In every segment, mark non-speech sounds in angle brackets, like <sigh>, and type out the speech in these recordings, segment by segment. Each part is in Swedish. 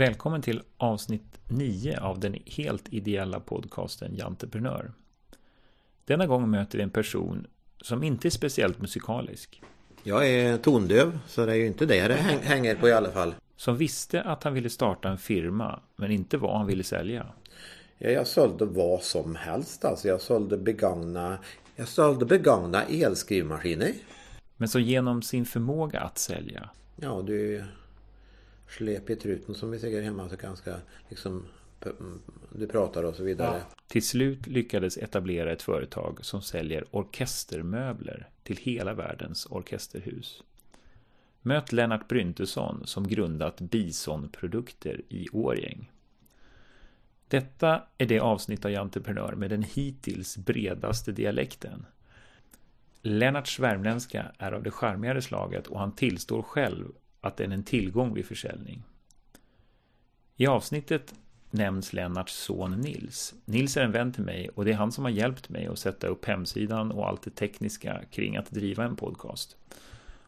Välkommen till avsnitt 9 av den helt ideella podcasten Janteprenör. Denna gång möter vi en person som inte är speciellt musikalisk. Jag är tondöv, så det är ju inte det det hänger på i alla fall. Som visste att han ville starta en firma, men inte vad han ville sälja. Ja, jag sålde vad som helst. Alltså jag sålde begagna, jag sålde begagna elskrivmaskiner. Men som genom sin förmåga att sälja. Ja, du släp i truten som vi säger hemma så ganska liksom du pratar och så vidare. Ja. Till slut lyckades etablera ett företag som säljer orkestermöbler till hela världens orkesterhus. Möt Lennart Bryntesson som grundat Bison-produkter i Årjäng. Detta är det avsnitt av Entreprenör med den hittills bredaste dialekten. Lennarts värmländska är av det charmigare slaget och han tillstår själv att den är en tillgång vid försäljning. I avsnittet nämns Lennarts son Nils. Nils är en vän till mig och det är han som har hjälpt mig att sätta upp hemsidan och allt det tekniska kring att driva en podcast.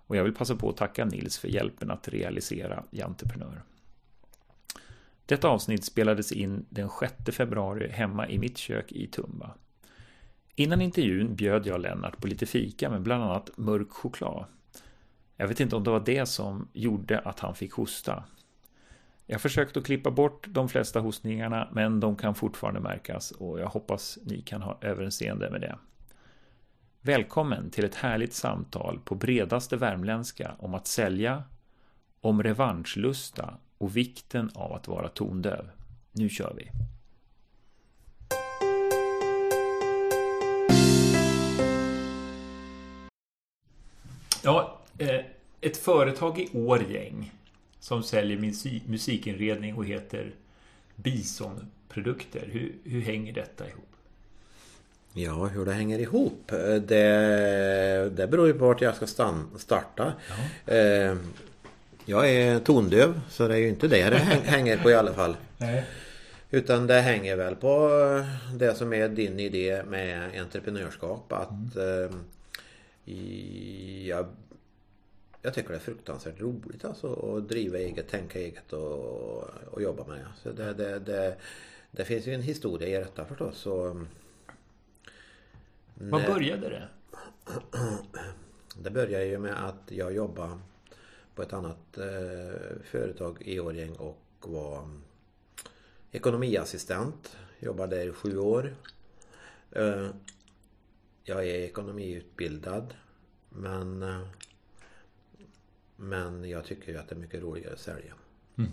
Och jag vill passa på att tacka Nils för hjälpen att realisera Janteprenör. Detta avsnitt spelades in den 6 februari hemma i mitt kök i Tumba. Innan intervjun bjöd jag Lennart på lite fika med bland annat mörk choklad. Jag vet inte om det var det som gjorde att han fick hosta. Jag har försökt att klippa bort de flesta hostningarna men de kan fortfarande märkas och jag hoppas ni kan ha överseende med det. Välkommen till ett härligt samtal på bredaste värmländska om att sälja, om revanschlusta och vikten av att vara tondöv. Nu kör vi! Ja, ett företag i Årgäng som säljer musikinredning och heter Bison-produkter. Hur, hur hänger detta ihop? Ja, hur det hänger ihop? Det, det beror ju på vart jag ska starta. Ja. Eh, jag är tondöv så det är ju inte det det hänger på i alla fall. Nej. Utan det hänger väl på det som är din idé med entreprenörskap. Att mm. eh, jag jag tycker det är fruktansvärt roligt alltså att driva eget, tänka eget och, och jobba med. Så det, det, det, det finns ju en historia i detta förstås. Så, Vad började det? Det började ju med att jag jobbade på ett annat eh, företag i Årjäng och var ekonomiassistent. Jobbade där i sju år. Eh, jag är ekonomiutbildad men eh, men jag tycker ju att det är mycket roligare att sälja. Mm.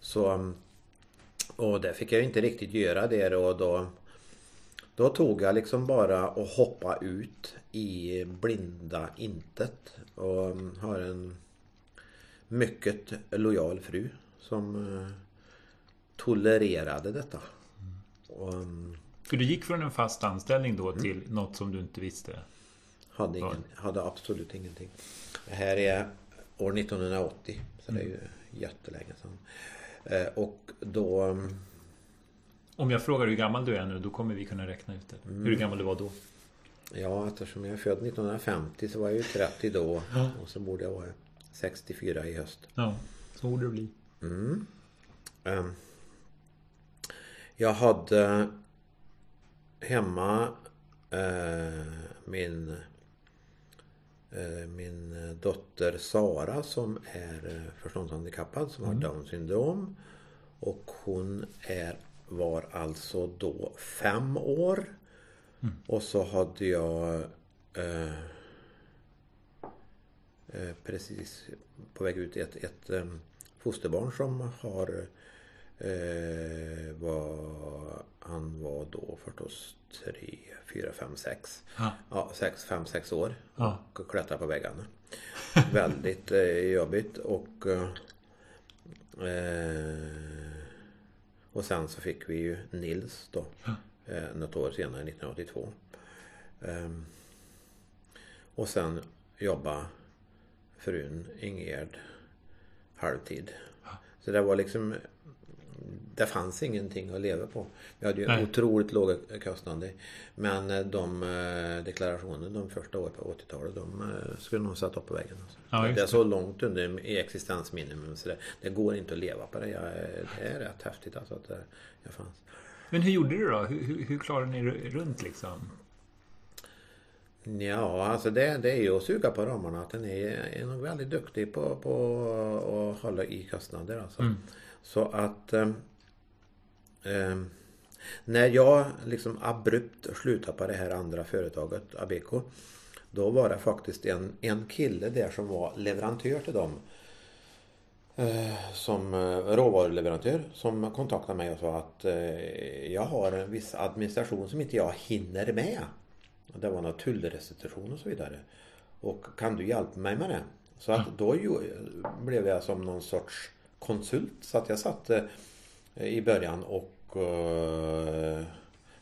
Så Och det fick jag inte riktigt göra det och då Då tog jag liksom bara och hoppa ut i blinda intet och har en mycket lojal fru som eh, tolererade detta. Och, För du gick från en fast anställning då till mm. något som du inte visste? Hade, ingen, hade absolut ingenting. Det här är år 1980. Så det är ju jättelänge sedan. Eh, och då... Mm, Om jag frågar hur gammal du är nu, då kommer vi kunna räkna ut det. Hur gammal du var då? Ja, eftersom jag är född 1950 så var jag ju 30 då. Ja. Och så borde jag vara 64 i höst. Ja, så borde det bli. Mm. Um, jag hade hemma uh, min Eh, min eh, dotter Sara som är eh, förståndshandikappad som mm. har Down syndrom. Och hon är, var alltså då fem år. Mm. Och så hade jag eh, precis på väg ut ett, ett fosterbarn som har eh, var, han var då förstås tre, fyra, fem, sex. Ja. sex, fem, sex år. Ja. Och klättra på väggarna. <laughs> Väldigt eh, jobbigt och eh, och sen så fick vi ju Nils då. Ja. Eh, något år senare, 1982. Eh, och sen jobba frun Ingegerd halvtid. Så det var liksom det fanns ingenting att leva på. Vi hade ju Nej. otroligt låga kostnader. Men eh, de eh, deklarationer de första åren på 80-talet de eh, skulle nog sätta upp på väggen. Alltså. Ja, det är så långt under existensminimum så det, det går inte att leva på det. Jag, det är rätt häftigt alltså att det, jag fanns. Men hur gjorde du då? Hur, hur, hur klarade ni runt liksom? Ja, alltså det, det är ju att suga på ramarna. Att den är, är nog väldigt duktig på, på att hålla i kostnader. Alltså. Mm. Så att eh, eh, när jag liksom abrupt slutade på det här andra företaget, Abeco. Då var det faktiskt en, en kille där som var leverantör till dem. Eh, som eh, råvaruleverantör som kontaktade mig och sa att eh, jag har en viss administration som inte jag hinner med. Det var några tullrestitution och så vidare. Och kan du hjälpa mig med det? Så att då ju, blev jag som någon sorts konsult. Så att jag satt eh, i början och eh,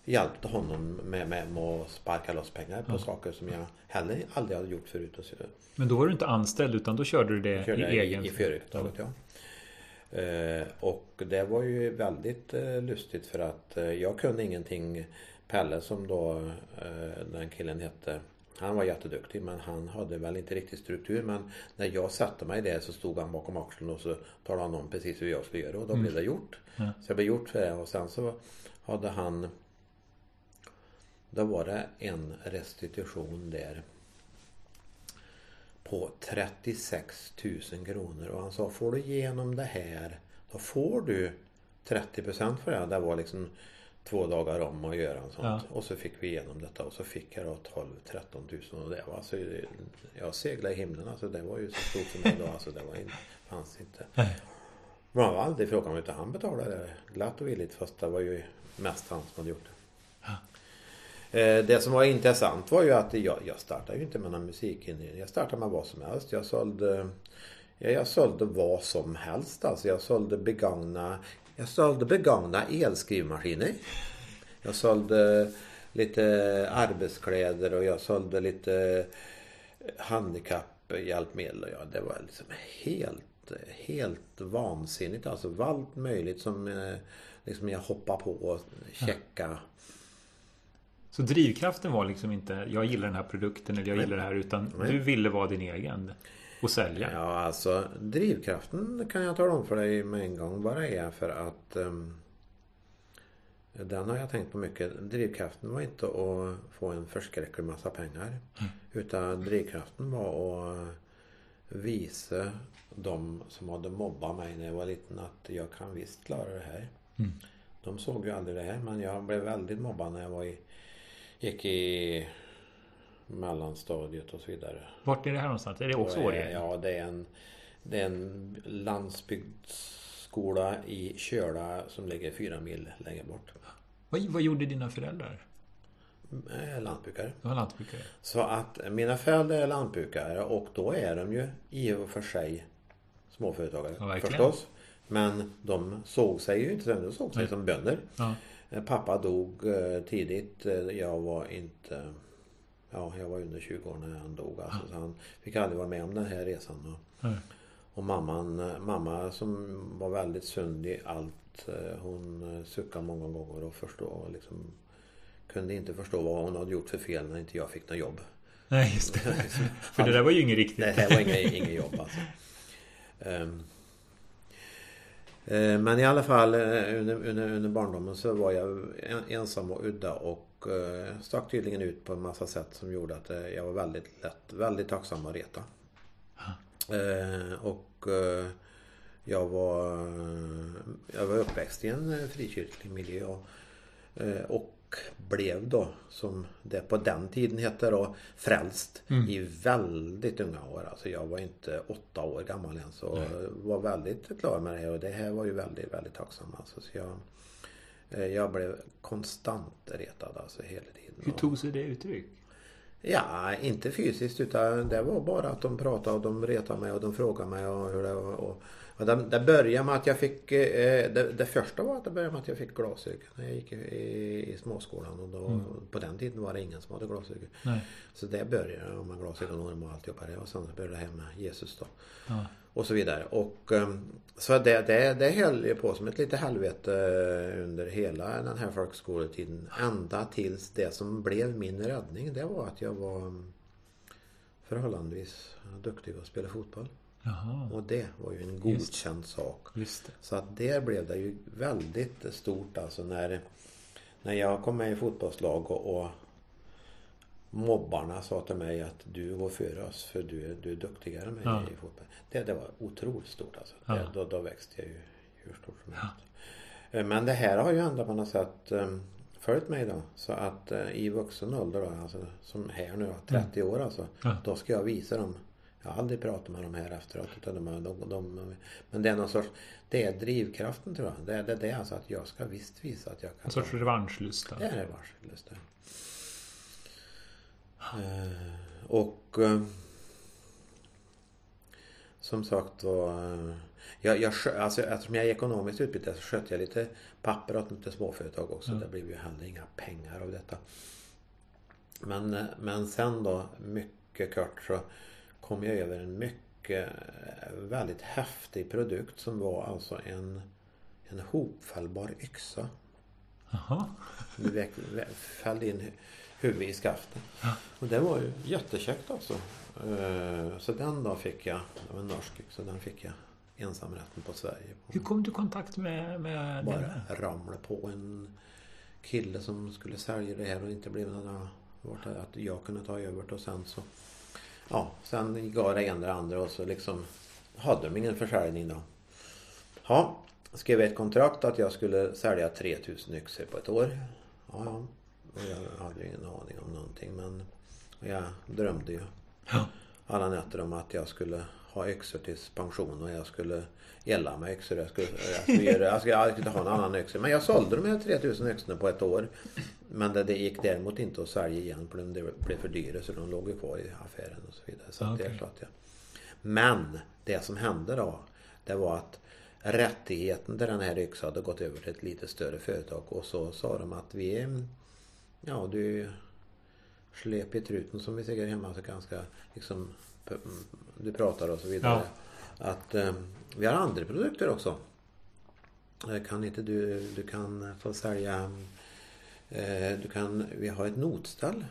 hjälpte honom med, med, med att sparka loss pengar på saker som jag heller aldrig hade gjort förut. Och så, Men då var du inte anställd utan då körde du det körde i egen... i, i företaget. Ja. Eh, och det var ju väldigt eh, lustigt för att eh, jag kunde ingenting. Pelle som då eh, den killen hette. Han var jätteduktig men han hade väl inte riktigt struktur. Men när jag satte mig där så stod han bakom axeln och så talade han om precis hur jag skulle göra och då blev det gjort. Ja. Så jag blev gjort för det och sen så hade han Då var det en restitution där på 36 000 kronor och han sa får du igenom det här då får du 30% för det. Det var liksom två dagar om att göra och sånt. Ja. Och så fick vi igenom detta och så fick jag då 12 13 000 och det var alltså Jag seglade i himlen alltså det var ju så stort som det var alltså det var inte, fanns inte. Nej. Man var aldrig frågan utan han betalade det glatt och villigt fast det var ju mest han som hade gjort det. Eh, Det som var intressant var ju att jag, jag startade ju inte med någon musikinredning. Jag startade med vad som helst. Jag sålde, ja, jag sålde vad som helst. Alltså jag sålde begagna, jag sålde begagna elskrivmaskiner. Jag sålde lite arbetskläder och jag sålde lite handikapphjälpmedel. Ja, det var liksom helt, helt vansinnigt. Alltså allt möjligt som eh, liksom jag hoppade på och checka. Så drivkraften var liksom inte jag gillar den här produkten eller jag gillar det här utan Nej. du ville vara din egen och sälja. Ja, alltså drivkraften kan jag tala om för dig med en gång vad det är för att ehm, den har jag tänkt på mycket. Drivkraften var inte att få en förskräcklig massa pengar. Utan drivkraften var att visa de som hade mobbat mig när jag var liten att jag kan visst klara det här. Mm. De såg ju aldrig det här men jag blev väldigt mobbad när jag var i, gick i mellanstadiet och så vidare. Vart är det här någonstans? Är det också Årjäng? Ja, det är en, det är en landsbygdsskola i Köla som ligger fyra mil längre bort. Vad, vad gjorde dina föräldrar? Eh, Lantbrukare. Var lantbrukare. Så att mina föräldrar är lantbrukare och då är de ju i och för sig småföretagare Ja, verkligen. förstås. Men de såg sig ju inte de såg sig Nej. som bönder. Ja. Eh, Pappa dog eh, tidigt. Jag var inte... Ja, jag var under 20 år när han dog. Alltså, så han fick aldrig vara med om den här resan. Och, Nej. och mamman, mamma som var väldigt sund i allt. eh, Hon eh, suckade många gånger och förstod liksom kunde inte förstå vad hon hade gjort för fel när inte jag fick något jobb. Nej, just det. <laughs> <laughs> För det där var ju inget riktigt. Nej, det var inget, inget jobb alltså. Eh, Men i alla fall under, under, under barndomen så var jag en- ensam och udda och eh, stack tydligen ut på en massa sätt som gjorde att eh, jag var väldigt lätt, väldigt tacksam att reta. Eh, Och jag var, jag var uppväxt i en frikyrklig miljö och, och blev då som det på den tiden hette då frälst Mm. i väldigt unga år. Alltså jag var inte åtta år gammal än så var väldigt klar med det och det här var ju väldigt, väldigt tacksam. Alltså, så jag, jag blev konstant retad alltså hela tiden. Hur tog sig det uttryck? Ja, inte fysiskt utan det var bara att de pratade och de retade mig och de frågade mig och hur det var. Och, och det, det började med att jag fick, eh, det, det första var att det började med att jag fick glasögon när jag gick i, i, i småskolan och då, på den tiden var det ingen som hade glasögon. Nej. Så det började med glasögon och alltihopa det och sen började det här med Jesus då. Ja. och så vidare. Och ehm, så det, det, det höll ju på som ett litet helvete under hela den här folkskoletiden. Ända tills det som blev min räddning det var att jag var förhållandevis duktig att spela fotboll. Jaha. Och det var ju en godkänd sak. Just det. Så att där blev det ju väldigt stort alltså när, när jag kom med i fotbollslag och, och mobbarna sa till mig att du går före oss för du är, du är duktigare än mig Ja. i fotboll. Det, det var otroligt stort alltså. Ja. Det, då, då växte jag ju hur stort som helst. Eh, Men det här har ju ändå på något sätt eh, följt mig då. Så att eh, i vuxen ålder då, alltså som här nu då, 30 år alltså. Ja. Då ska jag visa dem. Jag har aldrig pratat med dem här efteråt. Utan de, de, de, men det är någon sorts, det är drivkraften tror jag. Det, är- det, det alltså att jag ska visst visa att jag kan. En sorts revanschlusta. Det är det. Eh, och eh, som sagt var eh, jag, jag, alltså, eftersom jag är ekonomiskt utbildad så skötte jag lite papper åt lite småföretag också. Det blev ju heller inga pengar av detta. Men, eh, men sen då mycket kort så kom jag över en mycket eh, väldigt häftig produkt som var alltså en, en hopfällbar yxa. Jaha. Du fällde in hu- huvudet i skaften. Och det var ju jättekäckt alltså. Eh, Så den då fick jag, det var en norsk så den fick jag ensamrätten på Sverige. Hur kom du i kontakt med, med Bara den? ramla på en kille som skulle sälja det här och inte blev några vart att jag kunde ta över det och sen så ja, sen gav det ena det andra och så liksom hade de ingen försäljning då. Ja, skrev ett kontrakt att jag skulle sälja 3000 yxor på ett år. Ja, ja. Och jag hade ju ingen aning om någonting men jag drömde ju alla nätter om att jag skulle ha yxor tills pension och jag skulle gälla med yxor. Jag skulle, jag skulle, göra, jag skulle, jag skulle inte ha någon annan yxa. Men jag sålde de här 3000 yxorna på ett år. Men det, det gick däremot inte att sälja igen för de blev för dyra så de låg ju kvar i affären och så vidare. Så att det är klart jag. Men det som hände då det var att rättigheten till den här yxan hade gått över till ett lite större företag och så sa de att vi Ja du släp i truten som vi säger hemma så ganska liksom du pratar och så vidare. Att eh, vi har andra produkter också. Eh, Kan inte du, du kan få sälja eh, du kan, vi har ett notställ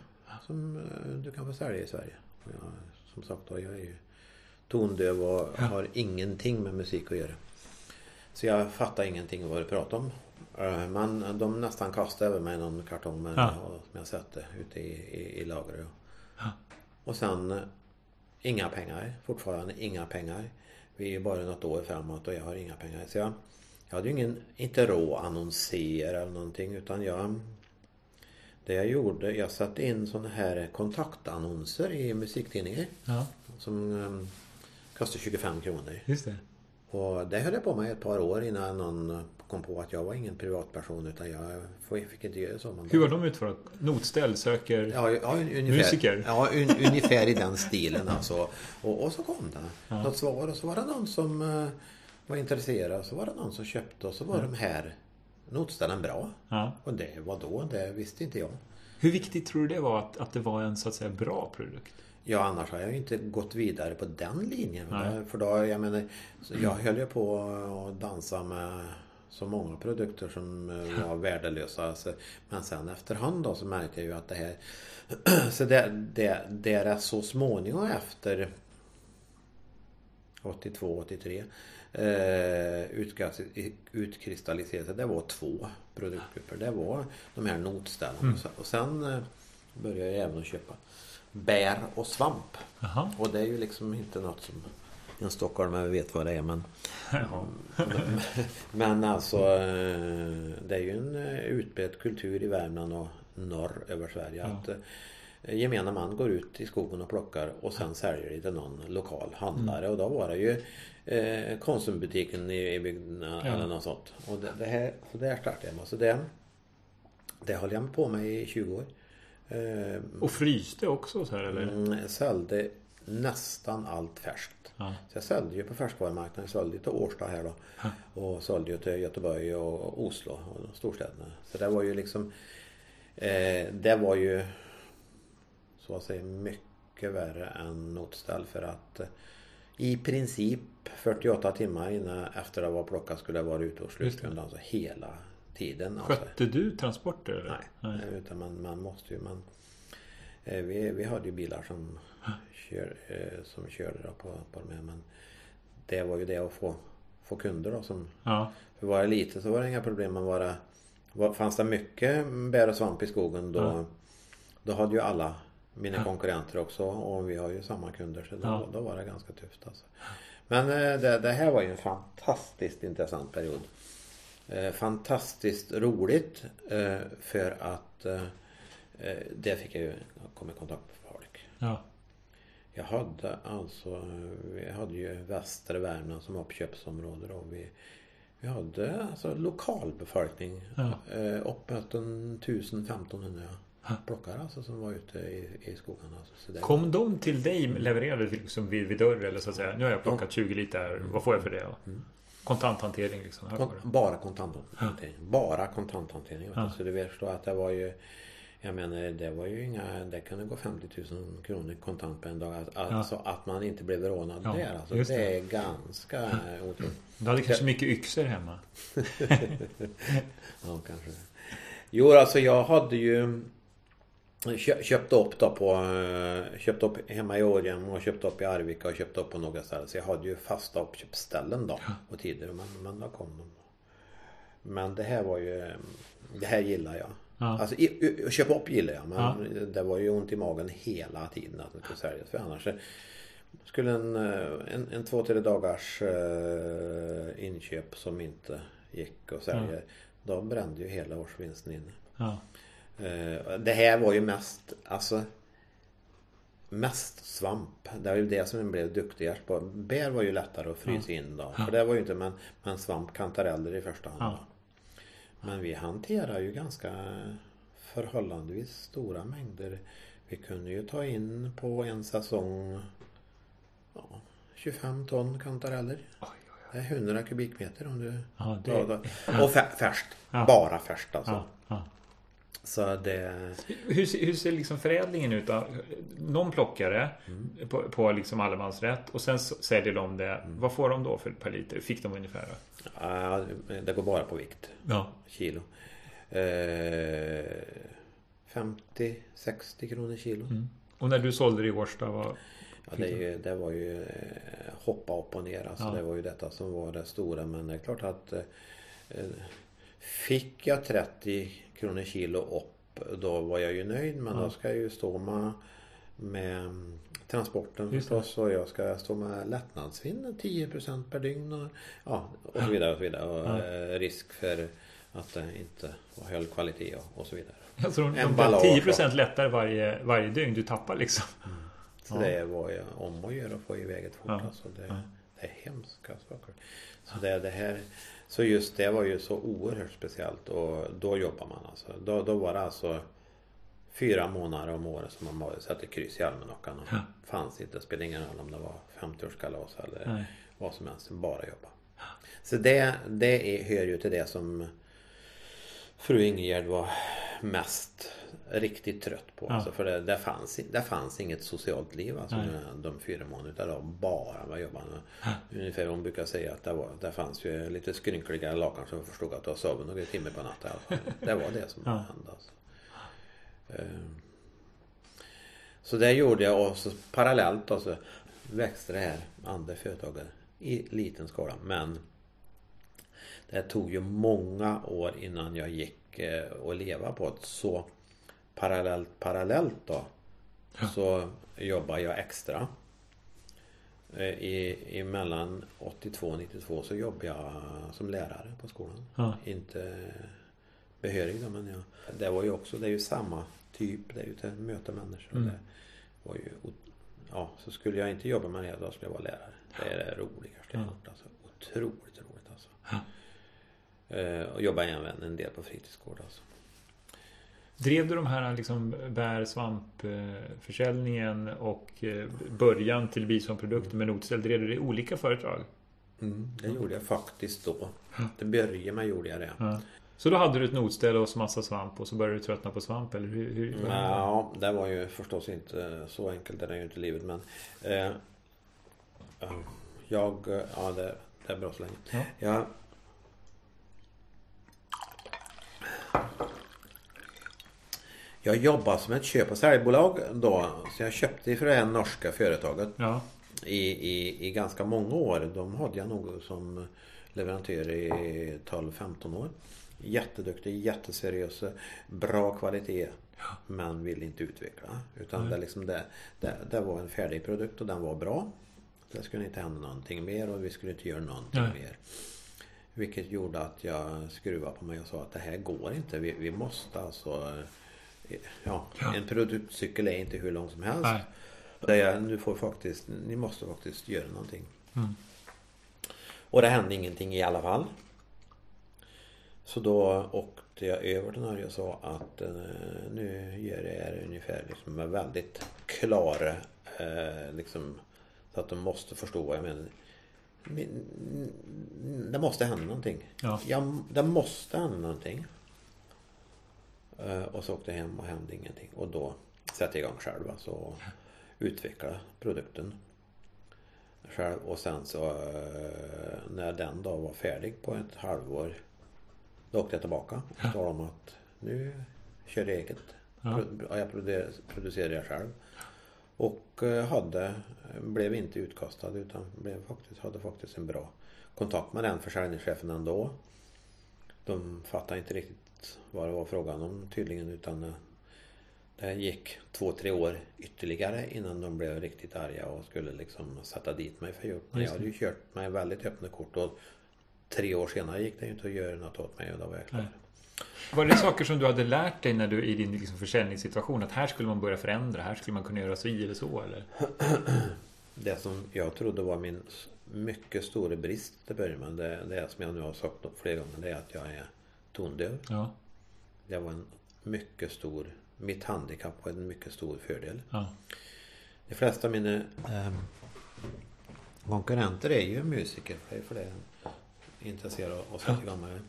som eh, du kan få sälja i Sverige. Jag, som sagt då, jag är ju tondöv och Ja. har ingenting med musik att göra. Så jag fattar ingenting vad du pratar om. Eh, Men de nästan kastade över mig någon kartong med Ja. som jag satte ute i, i, i lagret. Ja. Och sen eh, inga pengar. Fortfarande inga pengar. Vi är ju bara något år framåt och jag har inga pengar. Så jag, jag hade ju ingen, inte att annonsera eller någonting utan jag det jag gjorde, jag satte in sådana här kontaktannonser i musiktidningar Ja, som um, kostar 25 kronor. just det. Och det höll jag på med ett par år innan någon kom på att jag var ingen privatperson utan jag fick inte göra så. Hur var de utformade? Notställ söker... Ja, ja un, ungefär, Musiker? Ja, un, ungefär i den stilen alltså. Och, och så kom det Ja. något svar och så var det någon som eh, var intresserad. Så var det någon som köpte och så var de här notställen bra. Ja. Och det var då, det visste inte jag. Hur viktigt tror du det var att, att det var en så att säga bra produkt? Ja, annars har jag inte gått vidare på den linjen. Nej. För då, jag menar, jag höll ju på att dansa med så många produkter som eh, var <laughs> värdelösa. Men sen efterhand då så märkte jag ju att det här... <clears throat> Så det, det, det är så småningom efter 82, 83 eh, utkristalliserade. Det var två produktgrupper. Det var de här notställen. Och sen- Och sen eh, började jag även att köpa bär och svamp. Jaha. Och det är ju liksom inte något som en stockholmare vet vad det är men <laughs> Ja. <laughs> Men alltså eh, det är ju en eh, utbredd kultur i Värmland och norr över Sverige att eh, gemene man går ut i skogen och plockar och sen säljer det till någon lokal handlare och då var det ju eh, Konsumbutiken i, i bygden Ja. eller något sånt. Och det, det här, så där startade jag med. Så det, det höll jag på med i 20 år. Eh, Och fryste också så här eller? Mm, sålde nästan allt färskt. Ja. Så jag sålde ju på färskvarumarknaden. Jag sålde till Årsta här då. Och sålde ju till Göteborg och Oslo och de storstäderna. Så det var ju liksom eh, Det var ju så att säga mycket värre än notställ för att eh, i princip 48 timmar innan efter det var plockat skulle jag vara ute och slutkund. Alltså hela tiden. Alltså. Skötte du transporter? Eller? Nej, Nej. utan man, man måste ju... Man, vi, vi hade ju bilar som, kör, eh, som körde på, på de här men det var ju det att få, få kunder då som... Ja. För var det lite så var det inga problem med vara... Var, fanns det mycket bär och svamp i skogen då, Ja. då hade ju alla mina Ja. konkurrenter också och vi har ju samma kunder så då, Ja. då var det ganska tufft alltså. Men eh, det, det här var ju en fantastiskt intressant period. Eh, fantastiskt roligt eh, för att eh, eh, det fick jag ju komma i kontakt med folk. Ja. Jag hade alltså, vi hade ju västra Värmland som uppköpsområde och vi, vi hade alltså lokalbefolkning. Ja. Eh, uppåt en 1000-1500 Ja. plockare alltså som var ute i, i skogarna. Alltså. Kom de till dig levererade liksom vid, vid dörr eller så att säga? Nu har jag plockat 20 liter. Vad får jag för det? då? Mm. Kontanthantering liksom. Kon- bara kontanthantering. Bara kontanthantering. Ja. Så du vet förstå att det var ju jag menar det var ju inga, det kunde gå 50 000 kronor kontant på en dag. Alltså alltså att man inte blev rånad Ja, där. Alltså, det. det. är ganska otroligt. Du hade kanske mycket yxor hemma? <laughs> Ja, kanske. Jo, alltså jag hade ju kö- köpt upp då på eh, köpt upp hemma i Årjäng och köpt upp i Arvika och köpt upp på några ställen. Så jag hade ju fasta uppköpsställen då och tider. Men, men då kom de. Men det här var ju Det här gillar jag. Ja. Alltså köpa upp gillar jag. Men det var ju ont i magen hela tiden att det skulle säljas. För annars skulle en, eh, en, en två, tre dagars eh, inköp som inte gick att sälja. Då brände ju hela årsvinsten inne. Ja. Eh, Det här var ju mest, alltså Mest svamp. Det var ju det som jag blev duktigast på. Bär var ju lättare att frysa in då. För det var ju inte, men, men svamp, kantareller i första hand. Men vi hanterar ju ganska förhållandevis stora mängder. Vi kunde ju ta in på en säsong ja, 25 ton kantareller. Det är 100 kubikmeter om du... Ja, det- Och fär- färskt. Ja. Bara färskt alltså. Ja. Så det... Hur, ser- hur ser liksom förädlingen ut? Då? Någon plockare Mm. på, på liksom allemansrätt och sen säljer de det. Vad får de då för per liter? Fick de ungefär? Då? Ja, det går bara på vikt. Ja. Kilo. Eh, 50-60 kronor kilo. Mm. Och när du sålde det i Årsta? Vad... Ja, det, ju, det var ju eh, hoppa upp och ner. Alltså, Ja. Det var ju detta som var det stora. Men det är klart att eh, fick jag 30 kronor kilo upp då var jag ju nöjd. Men Ja. då ska jag ju stå med, med transporten förstås. Och jag ska stå med lättnadsvinn 10% per dygn. Och, ja, och så vidare. Och, så vidare. och Ja. eh, risk för att det inte hög kvalitet och, och så vidare. Alltså de, de Emballage, 10% lättare varje, varje dygn du tappar liksom. Så Ja. det var ju om att göra att få iväg ett fort. Ja. Alltså det, det är hemska saker. Så, det, det här, så just det var ju så oerhört speciellt och då jobbar man alltså. Då, då var det alltså fyra månader om året som man bara satte kryss i almanackan. Och Ja. fanns inte, det spelade ingen roll om det var 50-årskalas eller Nej. vad som helst. Bara jobba. Så det, det är, hör ju till det som fru Ingegerd var mest riktigt trött på. Ja. Alltså för det, det, fanns, det fanns inget socialt liv alltså de, de fyra månaderna. Var bara vad jobbade med. Ungefär hon brukar säga att det, var, det fanns ju lite skrynkliga lakan som förstod att du sovit några timmar på natten. Alltså. Det var det som Ja. hände. Alltså. Ehm. Så det gjorde jag och så parallellt alltså växte det här andra företaget i liten skala. Men det tog ju många år innan jag gick eh, att leva på det. Så parallellt, parallellt då så jobbade jag extra. Eh, I, i mellan 82 och 92 så jobbade jag som lärare på skolan. Ja. Inte behörig då men jag, det var ju också, det är ju samma typ. Det är ju att möta människor. Mm. Det var ju, ja, så skulle jag inte jobba med det då skulle jag vara lärare. Det är det roligaste jag Ja. gjort. Alltså. Otroligt roligt alltså. Ja. Eh, och jobbar även en del på fritidsgård alltså. Drev du de här liksom bär svampförsäljningen och eh, början till bisonprodukter med notställ? Drev du det i olika företag? Mm, det gjorde jag faktiskt då. Det började med gjorde jag det. Ja. Så då hade du ett notställ och massa svamp och så började du tröttna på svamp eller hur? hur Ja, det var ju förstås inte så enkelt. Det är ju inte livet men eh, Jag, ja det, det är bra så länge. Ja. Jag, jag jobbade som ett köp och säljbolag då. Så jag köpte för det här norska företaget Ja. i, i, i ganska många år. De hade jag nog som leverantör i 12-15 år. Jätteduktig, jätteseriösa, bra kvalitet. Men vill inte utveckla. Utan det, liksom det, det, det var en färdig produkt och den var bra. Det skulle inte hända någonting mer och vi skulle inte göra någonting Nej. mer. Vilket gjorde att jag skruvade på mig och sa att det här går inte. Vi, vi måste alltså... eh, Ja, en produktcykel är inte hur lång som helst. Nej. Det är, nu får faktiskt, ni måste faktiskt göra någonting. Mm. Och det hände ingenting i alla fall. Så då åkte jag över till Norge och sa att eh, nu gör jag er ungefär liksom med väldigt klara eh, liksom så att de måste förstå vad jag menar. Men, Det måste hända någonting. Ja. Jag, det måste hända någonting. Eh, Och så åkte jag hem och hände ingenting. Och då satte jag igång själv alltså, och utvecklade produkten själv. Och sen så eh, när den då var färdig på ett halvår då åkte jag tillbaka och talade om att nu kör jag eget. Ja. Jag produ- producerar jag själv. Och eh, hade, blev inte utkastad utan blev faktiskt, hade faktiskt en bra kontakt med den försäljningschefen ändå. De fattade inte riktigt vad det var frågan om tydligen utan eh, det gick två, tre år ytterligare innan de blev riktigt arga och skulle liksom sätta dit mig för gjort. Men jag hade ju kört med väldigt öppna kort och tre år senare gick det ju inte att göra något åt mig och då var jag klar. Nej. Var det saker som du hade lärt dig när du i din liksom försäljningssituation? Att här skulle man börja förändra, här skulle man kunna göra så eller så eller? <clears throat> Det som jag trodde var min mycket stora brist till början det, det är som jag nu har sagt flera gånger, det är att jag är tondöv. Ja. Det var en mycket stor, mitt handikapp var en mycket stor fördel. Ja. De flesta av mina ehm, konkurrenter är ju musiker, för det är intresserad av att sätta igång med det.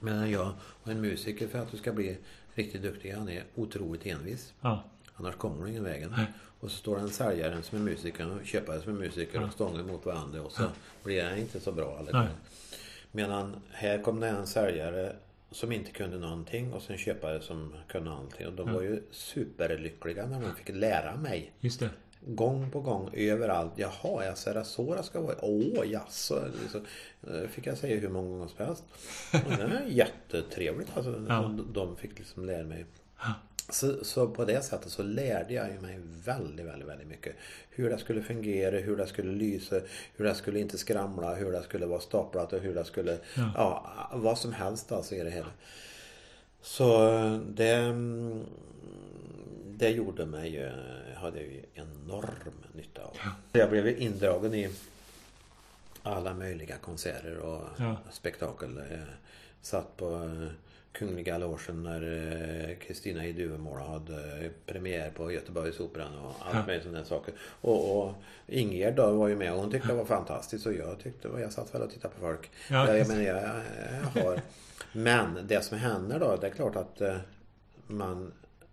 Men jag och en musiker för att du ska bli riktigt duktig, han är otroligt envis. Ja. Annars kommer du ingen vägen. Och så står det en säljare som är musiker och köpare som är musiker och stångar mot varandra och så blir det inte så bra. Eller? Medan här kom det en säljare som inte kunde någonting och sen köpare som kunde allting. Och de var ju superlyckliga när de fick lära mig. Just det. Gång på gång överallt. Jaha, jag ser det så det ska vara. Åh, jaså. Liksom, fick jag säga hur många gånger som helst. Och det är jättetrevligt. Alltså, Ja. de, de fick liksom lära mig. Så, så på det sättet så lärde jag mig väldigt, väldigt, väldigt mycket. Hur det skulle fungera, hur det skulle lysa, hur det skulle inte skramla, hur det skulle vara staplat och hur det skulle... Ja, vad som helst alltså i det hela. Så det... Det gjorde mig ju... Hade jag ju enorm nytta av. Jag blev indragen i alla möjliga konserter och Ja. spektakel. Satt på Kungliga logen när eh, Kristina i Duvemåla hade eh, premiär på Göteborgsoperan och allt Ja. möjligt sådana saker. Och, och Ingegerd då var ju med och hon tyckte det var fantastiskt och jag tyckte, jag satt väl och tittade på folk. Ja. Jag, jag menar, jag, jag har... Men det som händer då, det är klart att eh, man...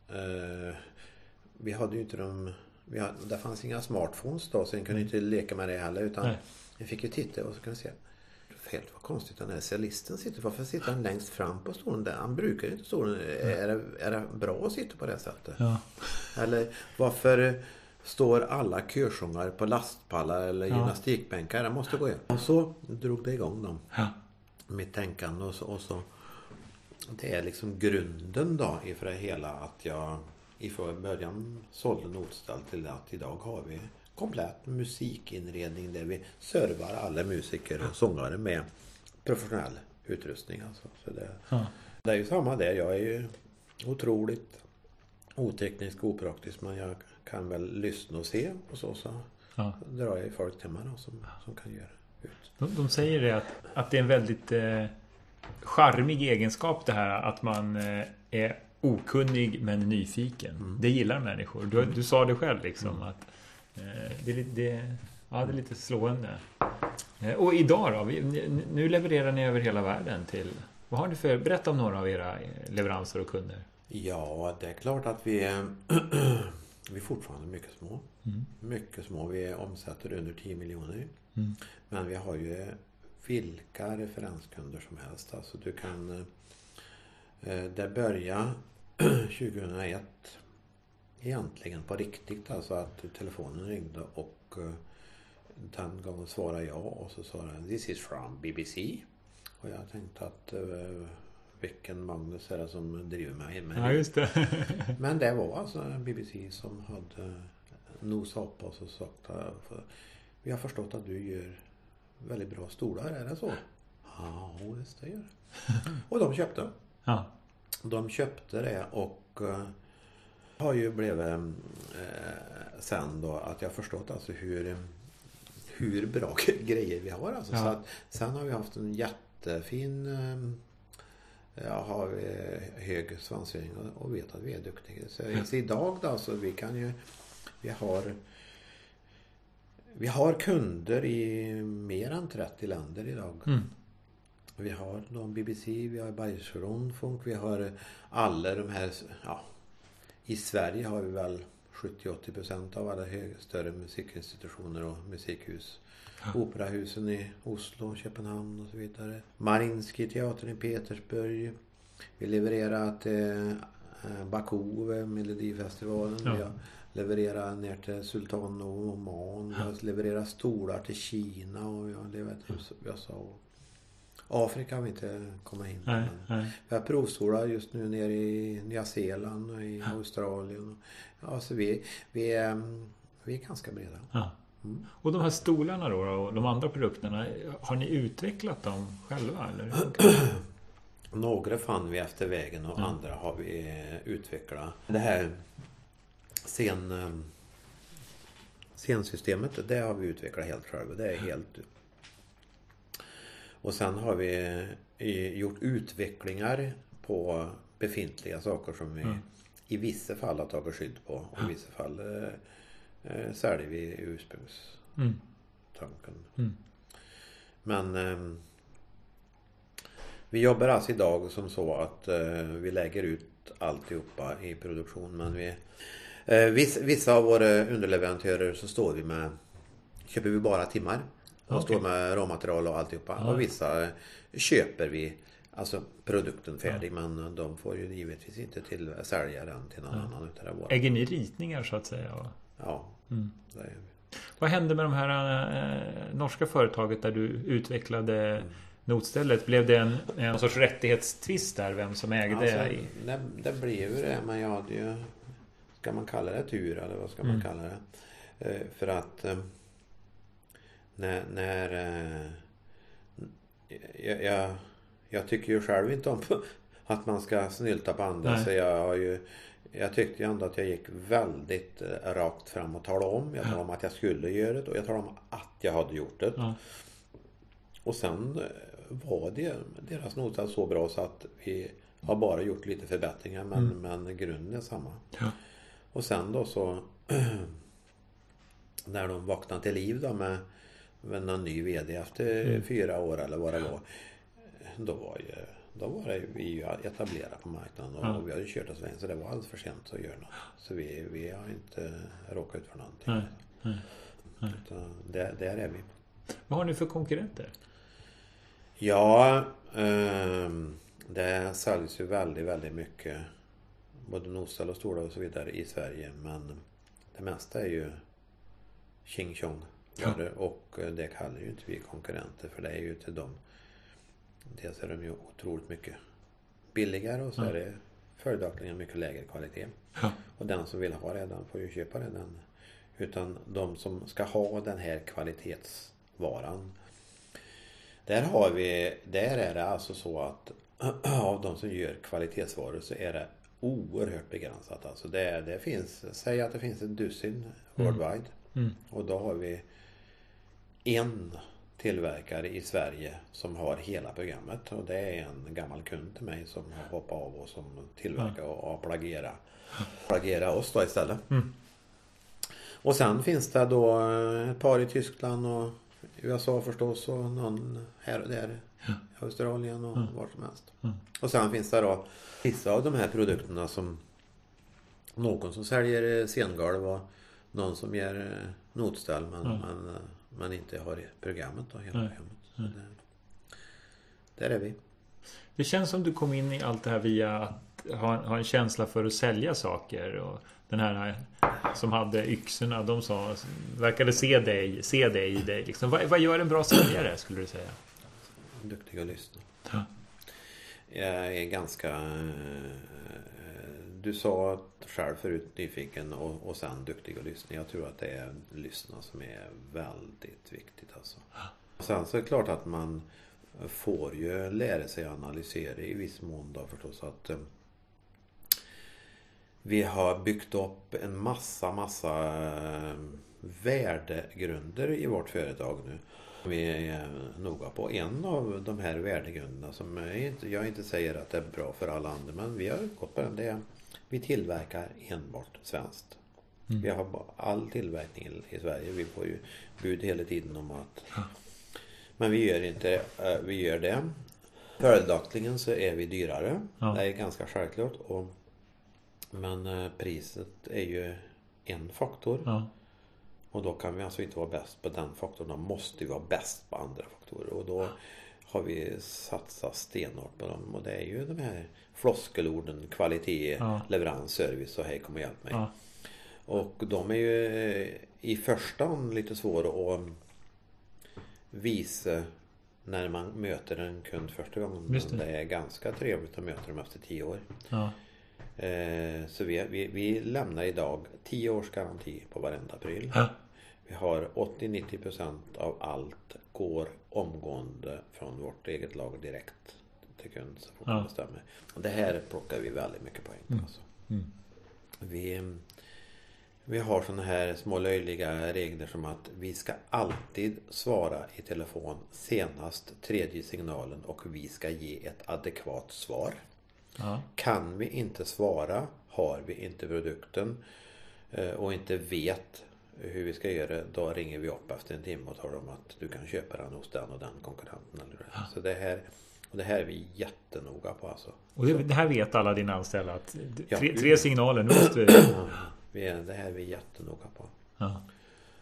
Eh, vi hade ju inte de... Vi hade, det fanns inga smartphones då så en kunde inte leka med det heller utan Nej. jag fick ju titta och så kunde se Helt vad konstigt den här cellisten sitter. Varför sitter han längst fram på stolen där? Han brukar ju inte stolen. Är det, är det bra att sitta på det sättet? Ja. Eller varför står alla körsångare på lastpallar eller Ja. gymnastikbänkar? Det måste gå igen. Och så drog det igång dem. Ja. Mitt tänkande och så, och så. Det är liksom grunden då ifrån det hela att jag ifrån början sålde notställ till att idag har vi komplett musikinredning där vi servar alla musiker och sångare med professionell utrustning. Alltså. Så det, Ja. det är ju samma där. Jag är ju otroligt oteknisk och opraktisk men jag kan väl lyssna och se och så, så Ja. drar jag ju folk till mig då som, som kan göra ut. De, de säger det att, att det är en väldigt eh, charmig egenskap det här att man eh, är okunnig men nyfiken. Det gillar människor. Du, du sa det själv liksom att eh, det, är det, ja, det är lite slående. Eh, och idag då? Nu levererar ni över hela världen till... Vad har ni för... Berätta om några av era eh, leveranser och kunder. Ja, det är klart att vi... <clears throat> Vi är fortfarande mycket små. Mm. Mycket små. Vi omsätter under 10 miljoner. Mm. Men vi har ju vilka referenskunder som helst. Alltså du kan... Eh, det började 2001 egentligen på riktigt. Alltså att telefonen ringde och eh, den gången svarade jag och så sa den This is from BBC. Och jag tänkte att eh, vilken Magnus är det som driver mig med Ja, just det. <laughs> Men det var alltså BBC som hade nosat upp oss och sagt vi har förstått att du gör väldigt bra stolar, är det så? Ja, visst det gör. <laughs> Och de köpte. Ja. De köpte det och eh, har ju blivit eh, sen då att jag förstått alltså hur, hur bra <laughs> grejer vi har. Alltså. Ja. Så att, sen har vi haft en jättefin eh, Ja, har vi hög svansföring och, vet att vi är duktiga. Så, så idag då, så vi kan ju... Vi har... Vi har kunder i mer än 30 länder idag. Mm. Vi har någon BBC, vi har Bayerische Rundfunk, vi har alla de här... Ja, I Sverige har vi väl 70-80 procent av alla större musikinstitutioner och musikhus. Operahusen i Oslo, Köpenhamn och så vidare. Marinski teatern i Petersburg. Vi levererar till eh, Baku, Melodifestivalen. Ja. Vi har levererat ner till Sultan och Oman. Vi har levererat stolar till Kina och vi har levererat till USA. Afrika har vi inte kommit in på. Nej, men nej. Vi har provstolar just nu nere i Nya Zeeland och i Australien. Ja, så vi, vi, är, vi är ganska breda. Ja. Mm. Och de här stolarna då och de andra produkterna, har ni utvecklat dem själva? Eller? <clears throat> Några fann vi efter vägen och Ja. andra har vi eh, utvecklat. Det här scen, eh, scensystemet, det har vi utvecklat helt själva. Det är helt... Och sen har vi eh, gjort utvecklingar på befintliga saker som vi Mm. i vissa fall har tagit skydd på och i vissa fall eh, eh, säljer vi ursprungstanken. Mm. Mm. Men eh, vi jobbar alltså idag som så att eh, vi lägger ut alltihopa i produktion. Men vi, eh, vissa, vissa av våra underleverantörer så står vi med Köper vi bara timmar. Och Okej. står med råmaterial och alltihopa. Ja. Och vissa eh, köper vi Alltså produkten färdig men de får ju givetvis inte till sälja den till någon Ja. annan utav våra. Äger ni ritningar så att säga? Och- Ja, Mm. Vad hände med de här eh, norska företaget där du utvecklade notstället? Blev det en, en sorts rättighetstvist där? Vem som ägde? Alltså, i- det, det blev ju det, men jag hade ju... Ska man kalla det tur eller vad ska man Mm. kalla det? Eh, för att... Eh, när... när eh, jag, jag, jag tycker ju själv inte om <laughs> att man ska snylta på andra. Nej. Så jag har ju... Jag tyckte ju ändå att jag gick väldigt eh, rakt fram och talade om. Jag talade om att jag skulle göra det och jag talade om att jag hade gjort det. Ja. Och sen eh, var det deras notar så bra så att vi har bara gjort lite förbättringar men, men grunden är samma. Ja. Och sen då så <clears throat> när de vaknade till liv då med, med någon ny VD efter Mm. fyra år eller vad det var. Då var, ju, då var det, vi ju etablerade på marknaden och, och vi hade kört oss vägen så det var alldeles för sent att göra något. Så vi, vi har inte råkat ut för någonting. Nej, nej, nej. Utan där, där är vi. Vad har ni för konkurrenter? Ja, ehm, det säljs ju väldigt, väldigt mycket både nosställ och stolar och så vidare i Sverige. Men det mesta är ju Ching Chong. Ja. Och eh, det kallar ju inte vi konkurrenter för det är ju till dem. Dels är de ju otroligt mycket billigare och så är det följaktligen mycket lägre kvalitet. Och den som vill ha det, den får ju köpa det. Den. Utan de som ska ha den här kvalitetsvaran. Där har vi, där är det alltså så att <clears throat> av de som gör kvalitetsvaror så är det oerhört begränsat. Alltså det, det finns, säg att det finns ett dussin worldwide. Mm. Och då har vi en tillverkare i Sverige som har hela programmet. Och det är en gammal kund till mig som har hoppat av och som tillverkar och har plagierat, plagierat oss då istället. Mm. Och sen finns det då ett par i Tyskland och USA förstås och någon här och där. i Australien och Mm. var som helst. Mm. Och sen finns det då vissa av de här produkterna som någon som säljer scengolv och någon som ger eh, notställ men, Ja. men, eh, men inte har programmet då, hela Nej. programmet. Så det, där är vi. Det känns som du kom in i allt det här via att ha, ha en känsla för att sälja saker. Och den här som hade yxorna, de sa, verkade se dig, se dig i dig. Liksom. Vad, vad gör en bra säljare, skulle du säga? Duktig att lyssna. Ja. Jag är ganska... Du sa själv förut nyfiken och, och sen duktig att lyssna. Jag tror att det är lyssna som är väldigt viktigt alltså. Sen så är det klart att man får ju lära sig analysera i viss mån då förstås att eh, vi har byggt upp en massa, massa eh, värdegrunder i vårt företag nu. Vi är eh, noga på en av de här värdegrunderna som jag inte, jag inte säger att det är bra för alla andra men vi har gått på den. Det är, vi tillverkar enbart svenskt. Vi har all tillverkning i- Sverige. Vi får ju bud hela tiden om att men vi gör inte eh, vi gör det. Följaktligen så är vi dyrare. Ja. Det är ganska självklart. Och, men eh, priset är ju en faktor. Ja. Och då kan vi alltså inte vara bäst på den faktorn. Då måste vi vara bäst på andra faktorer. Och då har vi satsat stenhårt på dem. Och det är ju de här floskelorden kvalitet, Ja. leverans, service och hej kom och hjälp mig. Ja. Och de är ju eh, i första hand lite svåra att visa när man möter en kund första gången. Det. Det är ganska trevligt att möta dem efter tio år. Ja. Eh, Så vi, vi, vi lämnar idag 10 års garanti på varenda pryl. Ja. Vi har 80-90% av allt går omgående från vårt eget lager direkt till kund så fort Ja. det bestämmer. Och det här plockar vi väldigt mycket poäng på. Alltså. Mm. Vi, vi har sådana här små löjliga regler som att vi ska alltid svara i telefon senast tredje signalen och vi ska ge ett adekvat svar. Ja. Kan vi inte svara, har vi inte produkten eh, och inte vet hur vi ska göra, då ringer vi upp efter en timme och talar om att du kan köpa den hos den och den konkurrenten. Eller det. Så det här, och det här är vi jättenoga på alltså. Och det, det här vet alla dina anställda att Ja. tre, tre signaler, nu måste vi... Ja, det här är vi jättenoga på. Ja.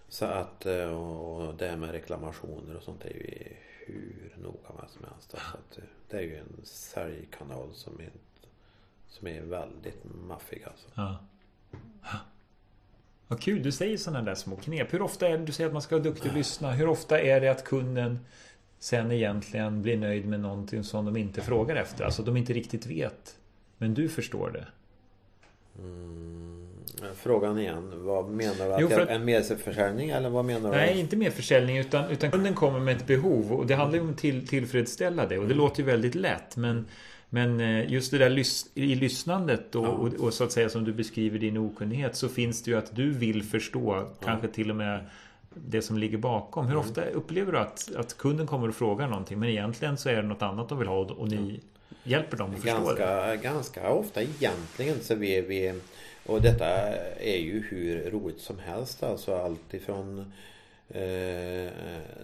Så att eh, och det här med reklamationer och sånt är vi hur noga med som helst. Så att eh, det är ju en säljkanal som är, som är väldigt maffig alltså. Ja. Vad kul, du säger sådana där små knep. Hur ofta är det du säger att man ska vara duktig och lyssna? Hur ofta är det att kunden sen egentligen blir nöjd med någonting som de inte frågar efter? Alltså de inte riktigt vet. Men du förstår det. Mm, frågan igen, vad menar du? Att Jo, att- en merförsäljning eller vad menar du? Nej, inte mer försäljning utan, utan kunden kommer med ett behov och det handlar ju om att till, tillfredsställa det och det låter ju väldigt lätt men men eh, just det där lys- i lyssnandet och, Ja. och, och så att säga som du beskriver din okunnighet så finns det ju att du vill förstå kanske till och med det som ligger bakom. Hur ofta upplever du att, att kunden kommer och frågar någonting men egentligen så är det något annat de vill ha och, ni hjälper dem att förstå det? Ganska, ganska ofta egentligen så vi, vi och detta är ju hur roligt som helst alltså allt ifrån eh,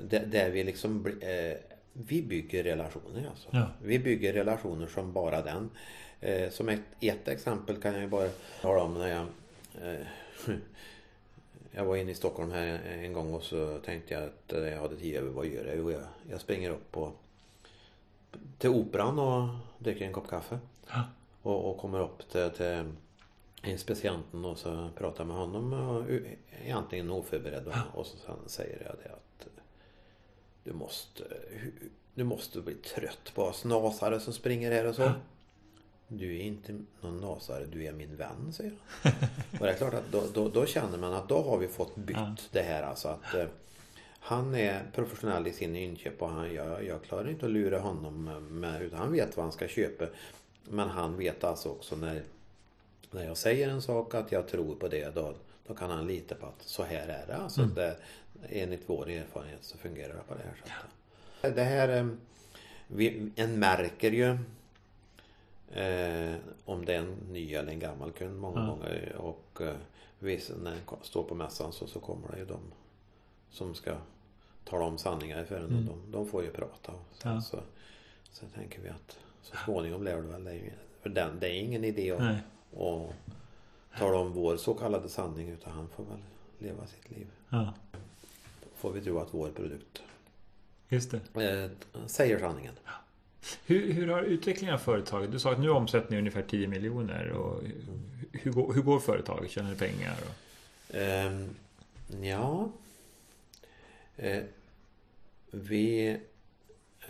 där, där vi liksom eh, vi bygger relationer alltså. Ja. Vi bygger relationer som bara den. Eh, som ett, ett exempel kan jag ju bara tala om när jag eh, <laughs> Jag var inne i Stockholm här en gång och så tänkte jag att jag hade tid över. Vad gör jag? Jo, jag, jag springer upp på till Operan och dricker en kopp kaffe. Ja. Och, och kommer upp till, till inspicienten och så pratar med honom. Och egentligen oförberedd. Och, och så sen säger jag det att du måste, du måste bli trött på oss nasare som springer här och så. Du är inte någon nasare, du är min vän, säger han. Och det är klart att då, då, då känner man att då har vi fått bytt det här alltså att eh, han är professionell i sin inköp och han, jag, jag klarar inte att lura honom med, utan han vet vad han ska köpa. Men han vet alltså också när, när jag säger en sak att jag tror på det då, då kan han lita på att så här är det. Alltså det, enligt vår erfarenhet så fungerar det på det här sättet. Det här, eh, vi, en märker ju eh, om det är en ny eller en gammal kund många Ja. gånger. Och eh, visst, när den står på mässan så, så kommer det ju de som ska tala om sanningar för en. Mm. De, de får ju prata. Sen Ja. så, så tänker vi att så småningom lär du väl dig. För den, det är ingen idé att och tala om vår så kallade sanning utan han får väl leva sitt liv. Ja, Får vi tro att vår produkt just det. eh, säger sanningen. Hur, hur har utvecklingen av företaget? Du sa att nu omsätter ni ungefär 10 miljoner. Och hur, går, hur går företaget? Tjänar ni pengar? Och... Ehm, ja. Eh, vi...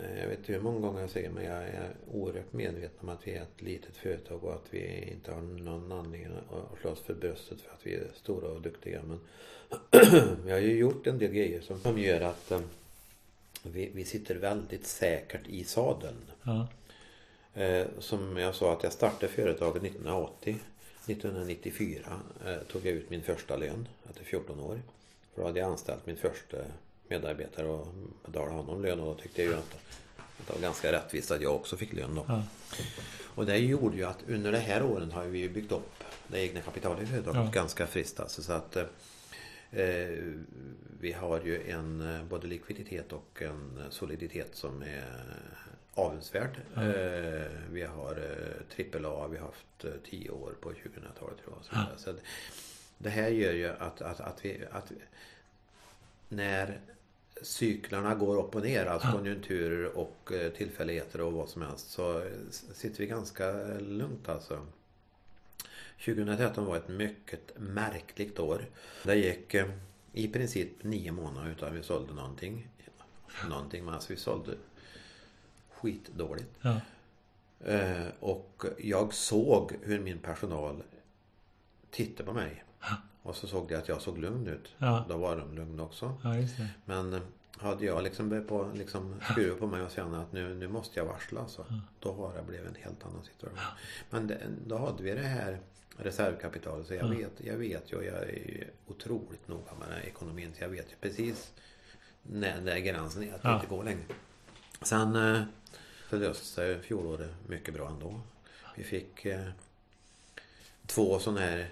eh, Jag vet inte hur många gånger jag säger men jag är oerhört medveten om att vi är ett litet företag och att vi inte har någon anledning att slå oss för bröstet för att vi är stora och duktiga. Men <clears throat> vi har ju gjort en del grejer som, som gör att eh, vi, vi sitter väldigt säkert i sadeln. Ja, Eh, som jag sa att jag startade företaget 1980. 1994 eh, tog jag ut min första lön efter 14 år. För då hade jag anställt min första medarbetare och betalade honom lön och då tyckte jag ju att det var ganska rättvist att jag också fick lön då. ja, Och det gjorde ju att under det här åren har vi byggt upp det egna kapitalet i företaget Ja. ganska friskt. Alltså, så att eh, vi har ju en eh, både likviditet och en soliditet som är avundsvärd. Ja. Eh, vi har eh, trippel A, vi har haft eh, 10 år på 2000-talet tror jag. Så, vidare. så det här gör ju att, att, att, vi, att vi, när cyklarna går upp och ner, alltså konjunkturer och eh, tillfälligheter och vad som helst så sitter vi ganska lugnt alltså. 2013 var ett mycket märkligt år. Det gick eh, i princip nio månader utan vi sålde någonting. Någonting, men alltså vi sålde skitdåligt. ja, Eh, och jag såg hur min personal tittade på mig. Och så såg de att jag såg lugn ut. Ja. Då var de lugna också. ja. Men eh, hade jag liksom börjat på, liksom skruva på mig och känna att nu, nu måste jag varsla så. Då har det blivit en helt annan situation. Men det, då hade vi det här reservkapitalet. Så jag vet, jag vet ju, och jag är ju otroligt noga med den här ekonomin. Så jag vet ju precis när, när gränsen är att det Ja. inte går längre. Sen eh, så löste sig fjolåret mycket bra ändå. Vi fick eh, två sådana här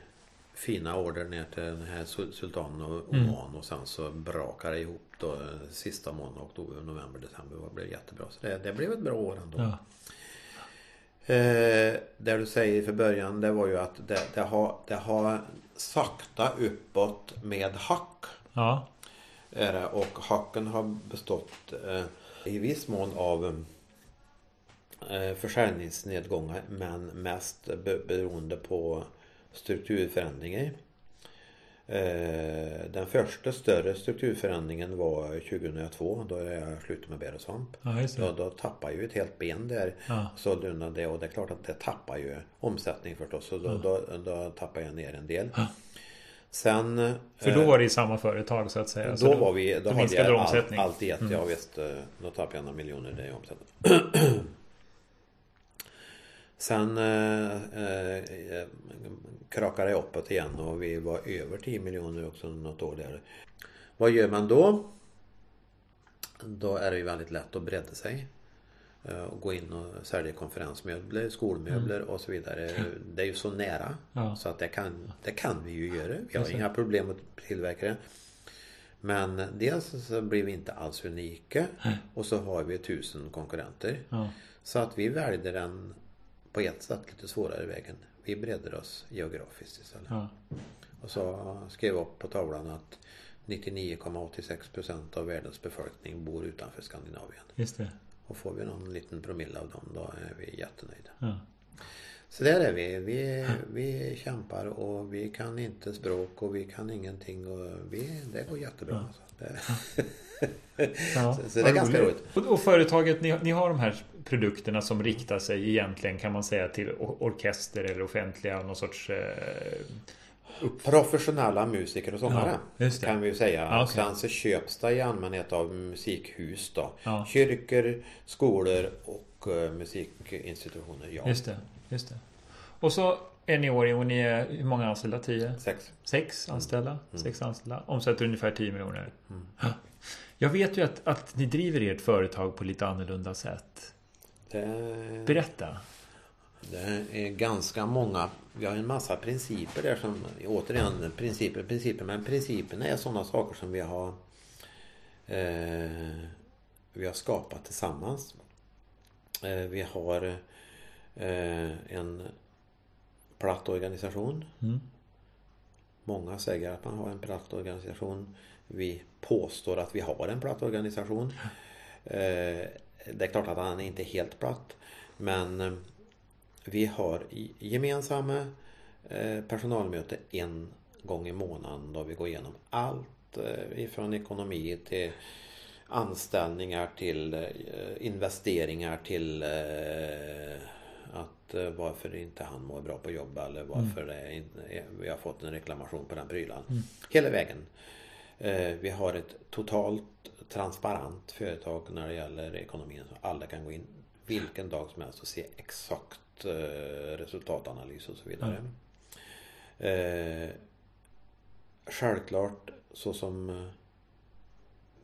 fina order ner till den här Sul- Sultanen och Mm. Oman och sen så brakade det ihop då eh, sista månaden, oktober, november, december. Det blev jättebra. Så det, det blev ett bra år ändå. Ja, Eh, det du säger för början det var ju att det, det, har, det har sakta uppåt med hack. ja, Är det, och hacken har bestått eh, i viss mån av eh, försäljningsnedgångar men mest be, beroende på strukturförändringar. Eh, den första större strukturförändringen var 2002 då jag slutade med bär och svamp. ja Då, då tappar ju ett helt ben där. Ja. Undan det och det är klart att det tappar ju omsättning förstås. Så då, då, då tappar jag ner en del. Sen... För då eh, var det i samma företag så att säga. Så då var vi... Då då hade jag allt, omsättning. allt i ett. Mm. Ja visst. eh, Då tappade jag några miljoner i omsättning. <clears throat> Sen eh, eh, krakade det uppåt igen och vi var över 10 miljoner också något år där. Vad gör man då? Då är det ju väldigt lätt att bredda sig. Eh, Och gå in och sälja konferensmöbler, skolmöbler och så vidare. Det är ju så nära. Mm. Ja. Så att det kan, det kan vi ju göra. Vi har inga problem att tillverka det. Men dels så blir vi inte alls unika. Och så har vi tusen konkurrenter. Ja, Så att vi väljer den på ett sätt lite svårare vägen. Vi breddar oss geografiskt istället. ja, Och så skrev jag upp på tavlan att 99,86% av världens befolkning bor utanför Skandinavien. just det. Och får vi någon liten promille av dem då är vi jättenöjda. Ja, Så där är vi. Vi, vi kämpar och vi kan inte språk och vi kan ingenting och vi, det går jättebra. Alltså. Det, <laughs> ja, Så- så det är ganska roligt. Och, och företaget, ni, ni har de här produkterna som riktar sig egentligen kan man säga till or- orkester eller offentliga någon sorts eh, Professionella musiker och sångare Ja, kan vi ju säga. Ja, okej. Sen så köps det i allmänhet av musikhus då. Ja. Kyrkor, skolor och eh, musikinstitutioner. Ja. Just det, just det. Och så är ni i år och ni är hur många anställda? 10? Sex. Sex anställda? Sex anställda. Omsätter ungefär 10 miljoner. Mm. Ja. Jag vet ju att, att ni driver ert företag på lite annorlunda sätt. Det, Berätta. det är ganska många. Vi har en massa principer där som återigen principer, principer. Men principerna är sådana saker som vi har eh, vi har skapat tillsammans. Eh, vi har eh, en platt organisation. Mm. Många säger att man har en platt organisation. Vi påstår att vi har en platt organisation. Eh, det är klart att han är inte helt platt. Men eh, vi har gemensamma eh, personalmöte en gång i månaden då vi går igenom allt ifrån ekonomi till anställningar till investeringar till att varför inte han mår bra på jobb eller varför mm. det, vi har fått en reklamation på den prylan. Mm. Hela vägen. Vi har ett totalt transparent företag när det gäller ekonomin. Alla kan gå in vilken dag som helst och se exakt eh, resultatanalys och så vidare. Mm. självklart så som eh,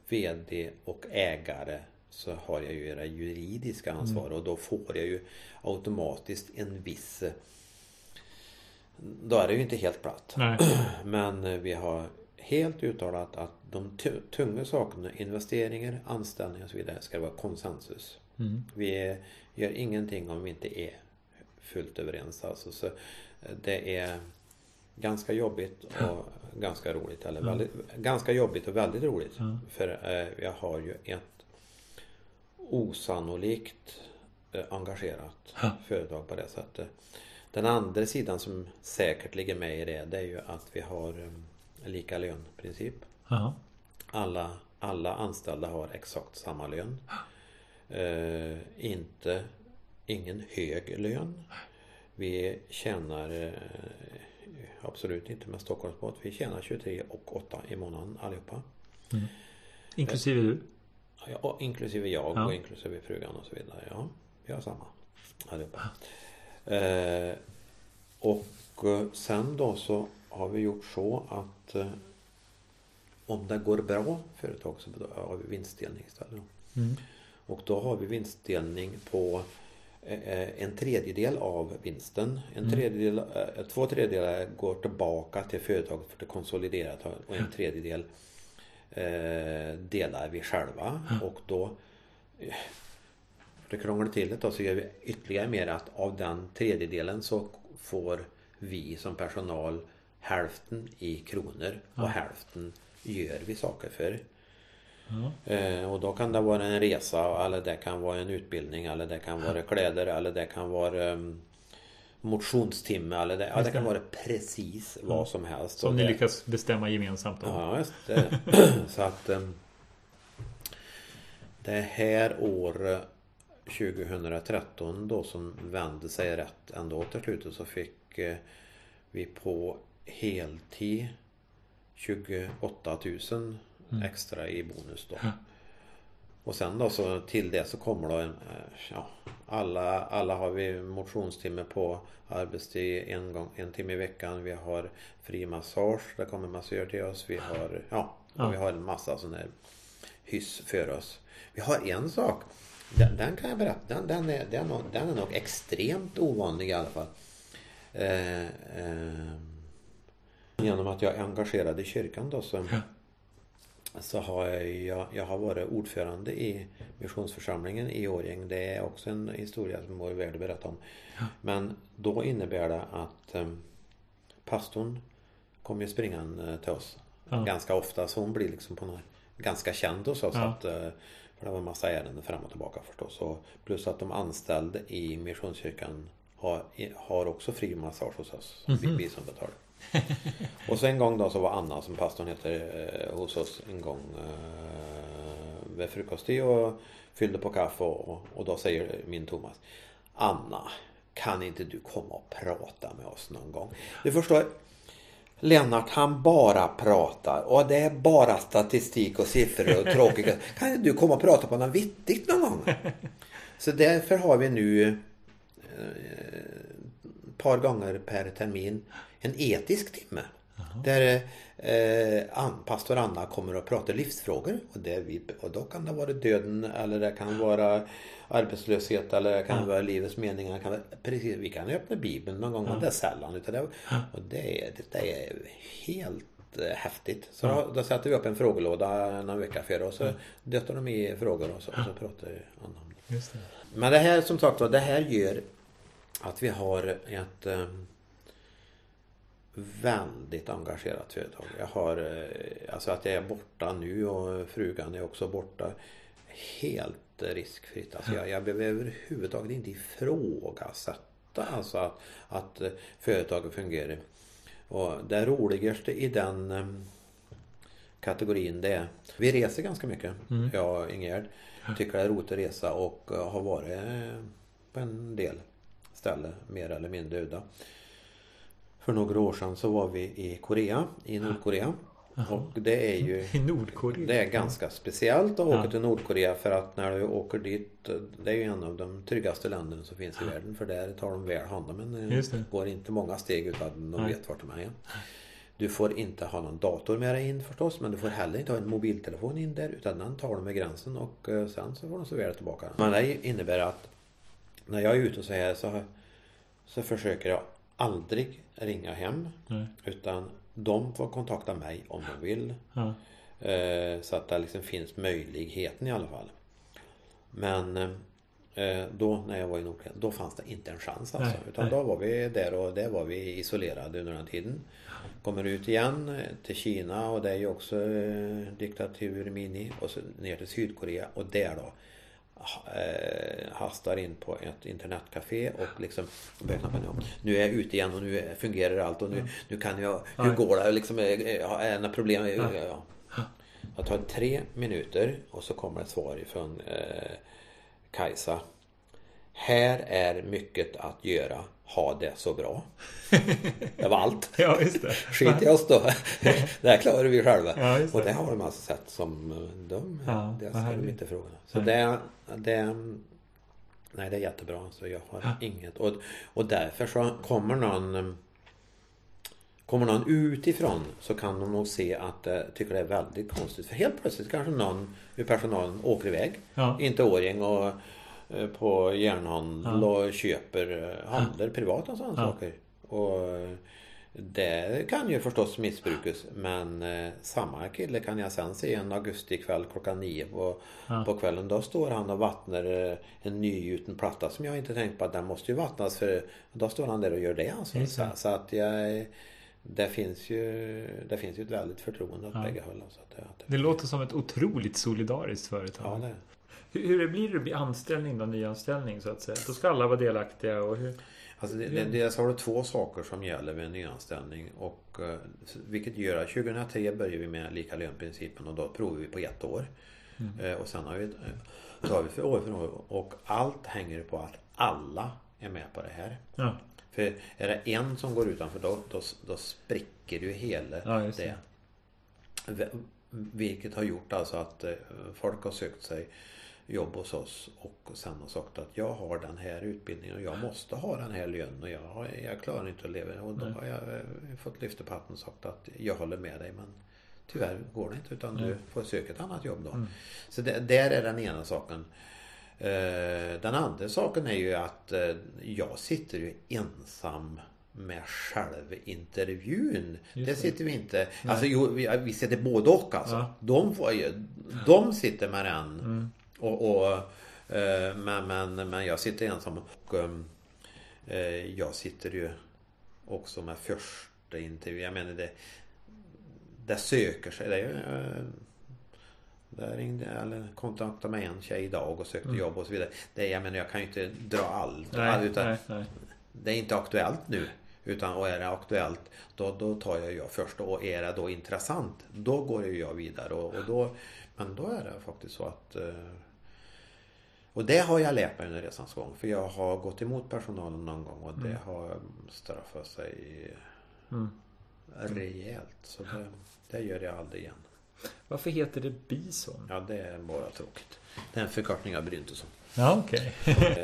VD och ägare så har jag ju det juridiska ansvar mm. och då får jag ju automatiskt en viss Då är det ju inte helt platt. Nej. <clears throat> Men vi har helt uttalat att de tunga sakerna, investeringar, anställningar och så vidare, ska vara konsensus. Mm. Vi gör ingenting om vi inte är fullt överens. Alltså. Så eh, det är ganska jobbigt och ganska roligt. Eller väldigt, Ganska jobbigt och väldigt roligt. För eh, jag har ju ett osannolikt eh, engagerat företag på det sättet. Den andra sidan som säkert ligger med i det, det är ju att vi har lika lönprincip. Alla, alla anställda har exakt samma lön. Eh, inte ingen hög lön. Vi tjänar eh, absolut inte med Stockholmsbåt. Vi tjänar 23 och 8 i månaden allihopa. Mm. Inklusive du? Ja, inklusive jag ja. och inklusive frugan och så vidare. Ja, vi har samma allihopa. Eh, och sen då så har vi gjort så att eh, om det går bra företag så har vi vinstdelning istället. Mm. Och då har vi vinstdelning på eh, en tredjedel av vinsten. En mm. tredjedel, eh, två tredjedelar går tillbaka till företaget för att konsolidera och en tredjedel eh, delar vi själva. Och då för att krångla till det då, så gör vi ytterligare mer att av den tredjedelen så får vi som personal hälften i kronor och hälften gör vi saker för. Ja. Eh, och då kan det vara en resa eller det kan vara en utbildning eller det kan vara kläder eller det kan vara um, motionstimme eller det, ja, det kan vara precis vad som helst. Som ni det, lyckas bestämma gemensamt då? Ja, just det. <clears throat> Så att um, det här år 2013 då som vände sig rätt ändå till slutet så fick uh, vi på heltid 28 000 mm. extra i bonus då. Och sen då så till det så kommer då en, eh, ja, alla, alla har vi motionstimme på arbetstid en, gång, en timme i veckan. Vi har fri massage, det kommer massör till oss. Vi har, ja, ja. vi har en massa sån här hyss för oss. Vi har en sak, den, den kan jag berätta, den, den, är, den, den är nog extremt ovanlig i alla fall. Eh, eh, genom att jag är engagerad i kyrkan då så, ja. så har jag, jag har varit ordförande i missionsförsamlingen i Årjäng. Det är också en historia som vore värd att berätta om. Ja. Men då innebär det att um, pastorn kommer springande till oss ja. ganska ofta så hon blir liksom på något, ganska känd hos oss. Att, uh, för det var en massa ärenden fram och tillbaka förstås. Och plus att de anställda i Missionskyrkan har, har också fri massage hos oss. Mm -hmm. Vi som betalar <laughs> och så en gång då så var Anna som pastorn heter eh, hos oss en gång eh, vid frukosttid och fyllde på kaffe och, och då säger min Thomas Anna kan inte du komma och prata med oss någon gång? Du förstår Lennart han bara pratar och det är bara statistik och siffror och <laughs> tråkiga. Kan inte du komma och prata på något vittigt någon gång? <laughs> Så därför har vi nu ett par gånger per termin en etisk timme. Aha. Där eh, pastor Anna kommer och pratar livsfrågor. Och, det vi, och då kan det vara döden eller det kan vara arbetslöshet eller det kan ja. vara livets mening. Kan precis, vi kan öppna bibeln någon gång ja. men det är sällan. Utan det, och det, är, det är helt eh, häftigt. Så ja. då, då sätter vi upp en frågelåda någon vecka för och så ja. dötter de i frågor och så, och så pratar Anna om det. det. Men det här som sagt var, det här gör att vi har ett um, väldigt engagerat företag. Jag har, eh, alltså att jag är borta nu och frugan är också borta. Helt riskfritt. Alltså jag, jag behöver överhuvudtaget inte ifrågasätta alltså att, att eh, företaget fungerar. Och det roligaste i den eh, kategorin det är Vi reser ganska mycket. Mm. Jag och Ingegerd. Tycker det är roligt att resa och har varit på en del ställen mer eller mindre udda. För några år sedan så var vi i Korea, i Nordkorea. Och det är ju <laughs> I Nordkorea? Det är ganska speciellt att åka Ja. till Nordkorea för att när du åker dit Det är ju en av de tryggaste länderna som finns i världen för där tar de väl hand om en. Just det. går inte många steg utan de vet vart de är. Du får inte ha någon dator med dig in förstås men du får heller inte ha en mobiltelefon in där utan den tar de med gränsen och eh, sen så får de servera tillbaka den. Men det innebär att när jag är ute så här så, så försöker jag aldrig ringa hem Nej. utan de får kontakta mig om de vill. Ja. Eh, Så att det liksom finns möjligheten i alla fall. Men eh, då när jag var i Nordkorea, då fanns det inte en chans alltså. Nej, Utan nej. då var vi där och där var vi isolerade under den tiden. Kommer ut igen eh, till Kina och det är ju också diktatur mini och så ner till Sydkorea och där då hastar in på ett internetcafé och liksom börjar knappa ner. Nu är jag ute igen och nu fungerar allt och nu, nu kan jag, hur går det? Liksom, eh, eh, är det några problem? Ja. Ja. Det tar tre minuter och så kommer ett svar ifrån eh, Kajsa. Här är mycket att göra. Ha det så bra. <laughs> Det var allt. ja, just det. Skit i oss då. <laughs> Det här klarar vi själva. Ja, just och det. det har de alltså sett som eh, de. Ja, det ställer de inte frågorna. Så det, det Nej det är jättebra. Så jag har Ja. inget. Och, och därför så kommer någon eh, Kommer någon utifrån så kan de nog se att eh, tycker det är väldigt konstigt. För helt plötsligt kanske någon ur personalen åker iväg. Ja. Inte Årjäng och på järnhandel Ja. och köper eh, handlar privat och sådana Ja. saker. Och eh, det kan ju förstås missbrukas men eh, samma kille kan jag sen se en augustikväll klockan nio på, Ja. på kvällen. Då står han och vattnar eh, en nygjuten platta som jag inte tänkt på att den måste ju vattnas för då står han där och gör det alltså. Så, så att jag det finns ju Det finns ju ett väldigt förtroende åt Ja. bägge håll. Så att det, det, Det låter som ett otroligt solidariskt företag. ja, det. Hur, hur blir det anställning då, nyanställning så att säga? Då ska alla vara delaktiga och hur... Alltså det, det, dels har du två saker som gäller vid en nyanställning och eh, vilket gör att 2003 börjar vi med lika lönprincipen och då provar vi på ett år. Eh, Och sen har vi, eh, tar vi för år för år och allt hänger på att alla är med på det här. Ja, För är det en som går utanför då, då, då spricker ju hela Ja, det. Vilket har gjort alltså att folk har sökt sig jobb hos oss och sen har sagt att jag har den här utbildningen och jag måste ha den här lönen och jag, jag klarar inte att leva. Och då har jag eh, fått lyfta på hatten och sagt att jag håller med dig men tyvärr går det inte utan du får söka ett annat jobb då. Mm. Så det, där är den ena saken. Eh, Den andra saken är ju att eh, jag sitter ju ensam med själva intervjun. Just det sitter vi inte... Alltså jo, vi, vi sitter både och alltså. Ja. De, får de sitter med den. Mm. Och, och, eh, men, men, men jag sitter ensam och ehm, eh, jag sitter ju också med första intervju. Jag menar det, det söker sig. Det eh, där ringde eller kontaktade mig en tjej idag och sökte Mm. jobb och så vidare. Det, jag menar jag kan ju inte dra allt. nej, utan nej, nej. Det är inte aktuellt nu. Utan och är det aktuellt då, då tar jag jag först och är det då intressant då går ju jag vidare. Och, och då, men då är det faktiskt så att och det har jag lärt mig under resans gång. För jag har gått emot personalen någon gång och det Mm. har straffat sig Mm. rejält. Så det, det gör jag aldrig igen. Varför heter det Bison? Ja, det är bara tråkigt. Det är en förkortning av Bryntesson. Ja, okej.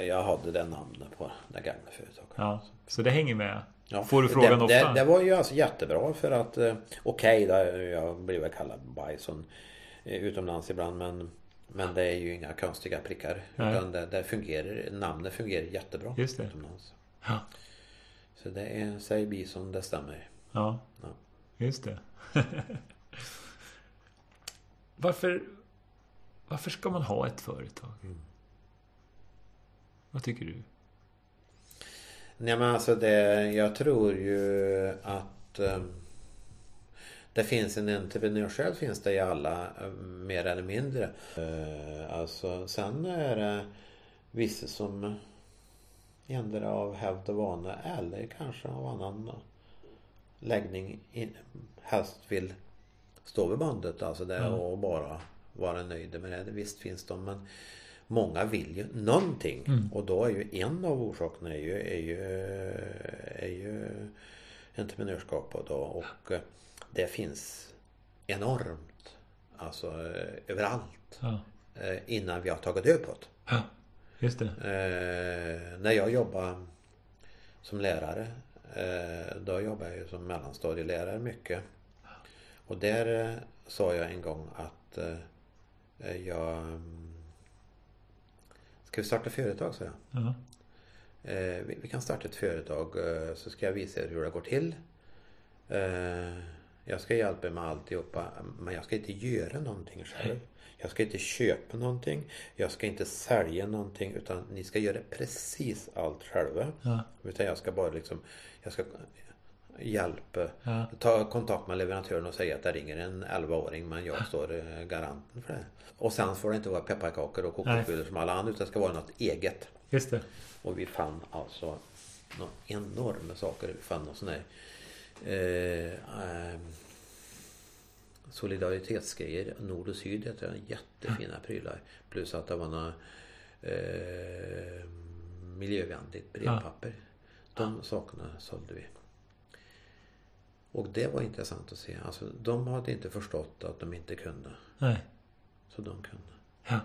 Jag hade det namnet på det gamla företaget. Ja, så det hänger med. Ja, Får du frågan det, ofta? Det, det var ju alltså jättebra för att eh, Okej, okay, jag blir väl kallad bison eh, utomlands ibland men Men det är ju inga konstiga prickar. Nej. Utan det, det fungerar, namnet fungerar jättebra Just det. utomlands. Ja, Så det är, säg bison, det stämmer. ja. Ja. just det. <laughs> varför, varför ska man ha ett företag? Mm. Vad tycker du? Nej men alltså det, jag tror ju att eh, det finns en entreprenörssjäl finns det i alla eh, mer eller mindre. Eh, alltså sen är det vissa som ändrar av hävd och vana eller kanske av annan läggning in, helst vill stå vid bandet alltså det Ja. och bara vara nöjda med det. Visst finns de men många vill ju någonting Mm. och då är ju en av orsakerna är ju, är ju, är ju entreprenörskapet då, och eh, det finns enormt alltså eh, överallt Ja. eh, innan vi har tagit död på det. ja. Just det. Eh, när jag jobbade som lärare eh, då jobbade jag ju som mellanstadielärare mycket. Och där eh, sa jag en gång att jag mm, Ska vi starta företag sa jag. Ja. Vi, vi kan starta ett företag så ska jag visa er hur det går till. Eh, jag ska hjälpa er med alltihopa men jag ska inte göra någonting själv. Jag ska inte köpa någonting. Jag ska inte sälja någonting utan ni ska göra precis allt själva. Ja. Utan jag ska bara liksom Jag ska hjälpa Ja. Ta kontakt med leverantören och säga att det ringer en 11-åring men jag står eh, garanten för det. Och sen får det inte vara pepparkakor och kokosbullar som alla andra utan det ska vara något eget. Just det. Och vi fann alltså några enorma saker. Vi fann någon sån här eh, eh, solidaritetsgrejer. Nord och syd heter det. Jättefina prylar. Plus att det var några eh, miljövänligt brevpapper. De sakerna sålde vi. Och det var intressant att se. Alltså, de hade inte förstått att de inte kunde. Nej. Så de kunde. Ja.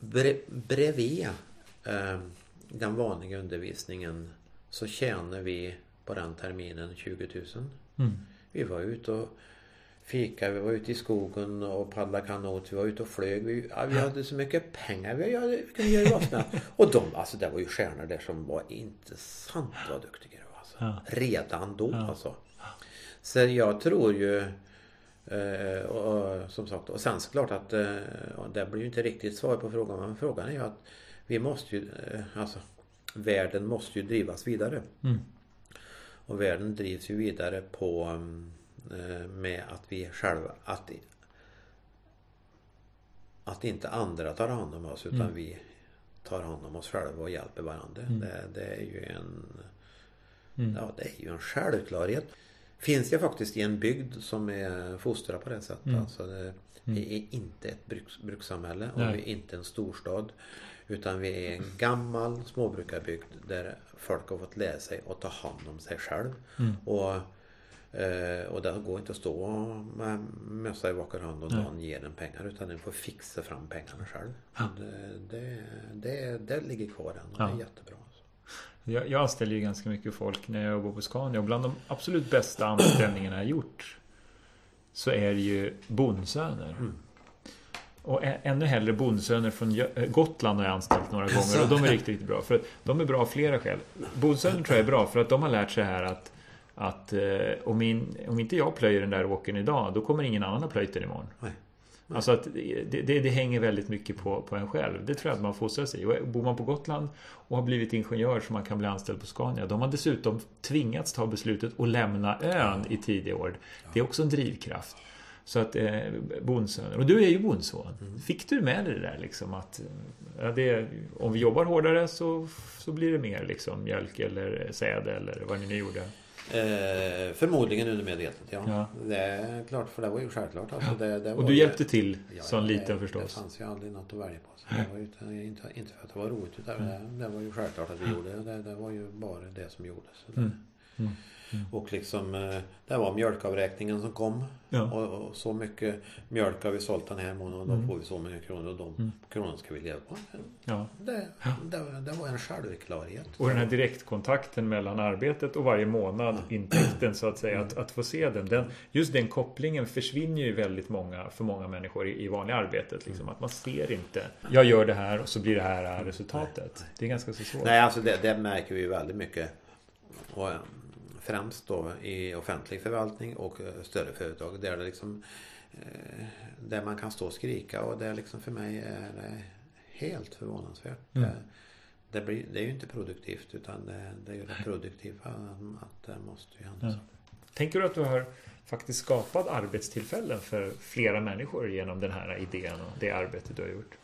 Bre bredvid eh, den vanliga undervisningen så tjänar vi på den terminen 20 000. Mm. Vi var ute och fika, vi var ute i skogen och paddlade kanot, vi var ute och flög. Vi, ja, vi hade så mycket pengar, vi, hade, vi kunde göra vad som helst. <laughs> Och de, alltså det var ju stjärnor där som var inte sant vad duktiga de var. Alltså. Ja. Redan då Ja. alltså. Så jag tror ju eh, och, och, som sagt, och sen såklart att eh, det blir ju inte riktigt svar på frågan men frågan är ju att vi måste ju, eh, alltså världen måste ju drivas vidare. Mm. Och världen drivs ju vidare på mm, eh, med att vi själva, att, att inte andra tar hand om oss utan Mm. vi tar hand om oss själva och hjälper varandra. Mm. Det, det är ju en Mm. Ja, det är ju en självklarhet. Finns jag faktiskt i en bygd som är fostrad på det sättet. Mm. Alltså det, vi är inte ett bruks, brukssamhälle och Nej. vi är inte en storstad. Utan vi är en gammal småbrukarbygd där folk har fått lära sig att ta hand om sig själv. Mm. Och, eh, och det går inte att stå med mössa i vacker hand och någon ger en pengar utan den får fixa fram pengarna själv. Ja. Det, det, det, det ligger kvar än och Ja. det är jättebra. Alltså. Jag, jag anställer ju ganska mycket folk när jag jobbar på Scania och bland de absolut bästa anställningarna jag gjort så är det ju bondsöner. Mm. Och ännu hellre bondsöner från äh, Gotland har jag anställt några gånger och de är riktigt, riktigt bra. För att de är bra av flera skäl. Bondsöner tror jag är bra för att de har lärt sig här att att eh, om, in, om inte jag plöjer den där åkern idag då kommer ingen annan att plöjt den imorgon. Nej. Alltså att det, det, det hänger väldigt mycket på, på en själv. Det tror jag att man fostras i. Och bor man på Gotland och har blivit ingenjör så man kan bli anställd på Scania. De har dessutom tvingats ta beslutet att lämna ön i tidig år. Det är också en drivkraft. Så att eh, bondsöner. Och du är ju bondson. Fick du med dig det där liksom att eh, ja, det, om vi jobbar hårdare så, så blir det mer liksom mjölk eller säd eller vad ni nu gjorde? Eh, förmodligen undermedvetet, ja. Ja. Det är klart, för det var ju självklart. Alltså, det, det Och du hjälpte till Ja, som det- liten Det förstås. fanns ju aldrig något att välja på. Så det var ju inte, inte, för att det var roligt utan det, det var ju självklart att vi gjorde det. det. Det var ju bara det som gjordes. Det, Mm. Mm. Och liksom eh, det var mjölkavräkningen som kom. Ja. Och, och så mycket mjölk har vi sålt den här månaden och då Mm. får vi så många kronor och de Mm. kronorna ska vi leva på. Ja. Det, det, det var en självklarhet. Och den här direktkontakten mellan arbetet och varje månad intäkten så att säga, att, att få se den, den. Just den kopplingen försvinner ju väldigt många för många människor i, i vanliga arbetet. Liksom, att man ser inte, jag gör det här och så blir det här, resultatet. Det är ganska så svårt. Nej, alltså det, det märker vi väldigt mycket. Och främst då i offentlig förvaltning och eh, större företag där det liksom eh, där man kan stå och skrika och det är liksom för mig är det helt förvånansvärt. Mm. Det, det, blir, det är ju inte produktivt utan det, det är ju det produktiva att det måste ju hända. Ja. Tänker du att du har faktiskt skapat arbetstillfällen för flera människor genom den här idén och det arbetet du har gjort?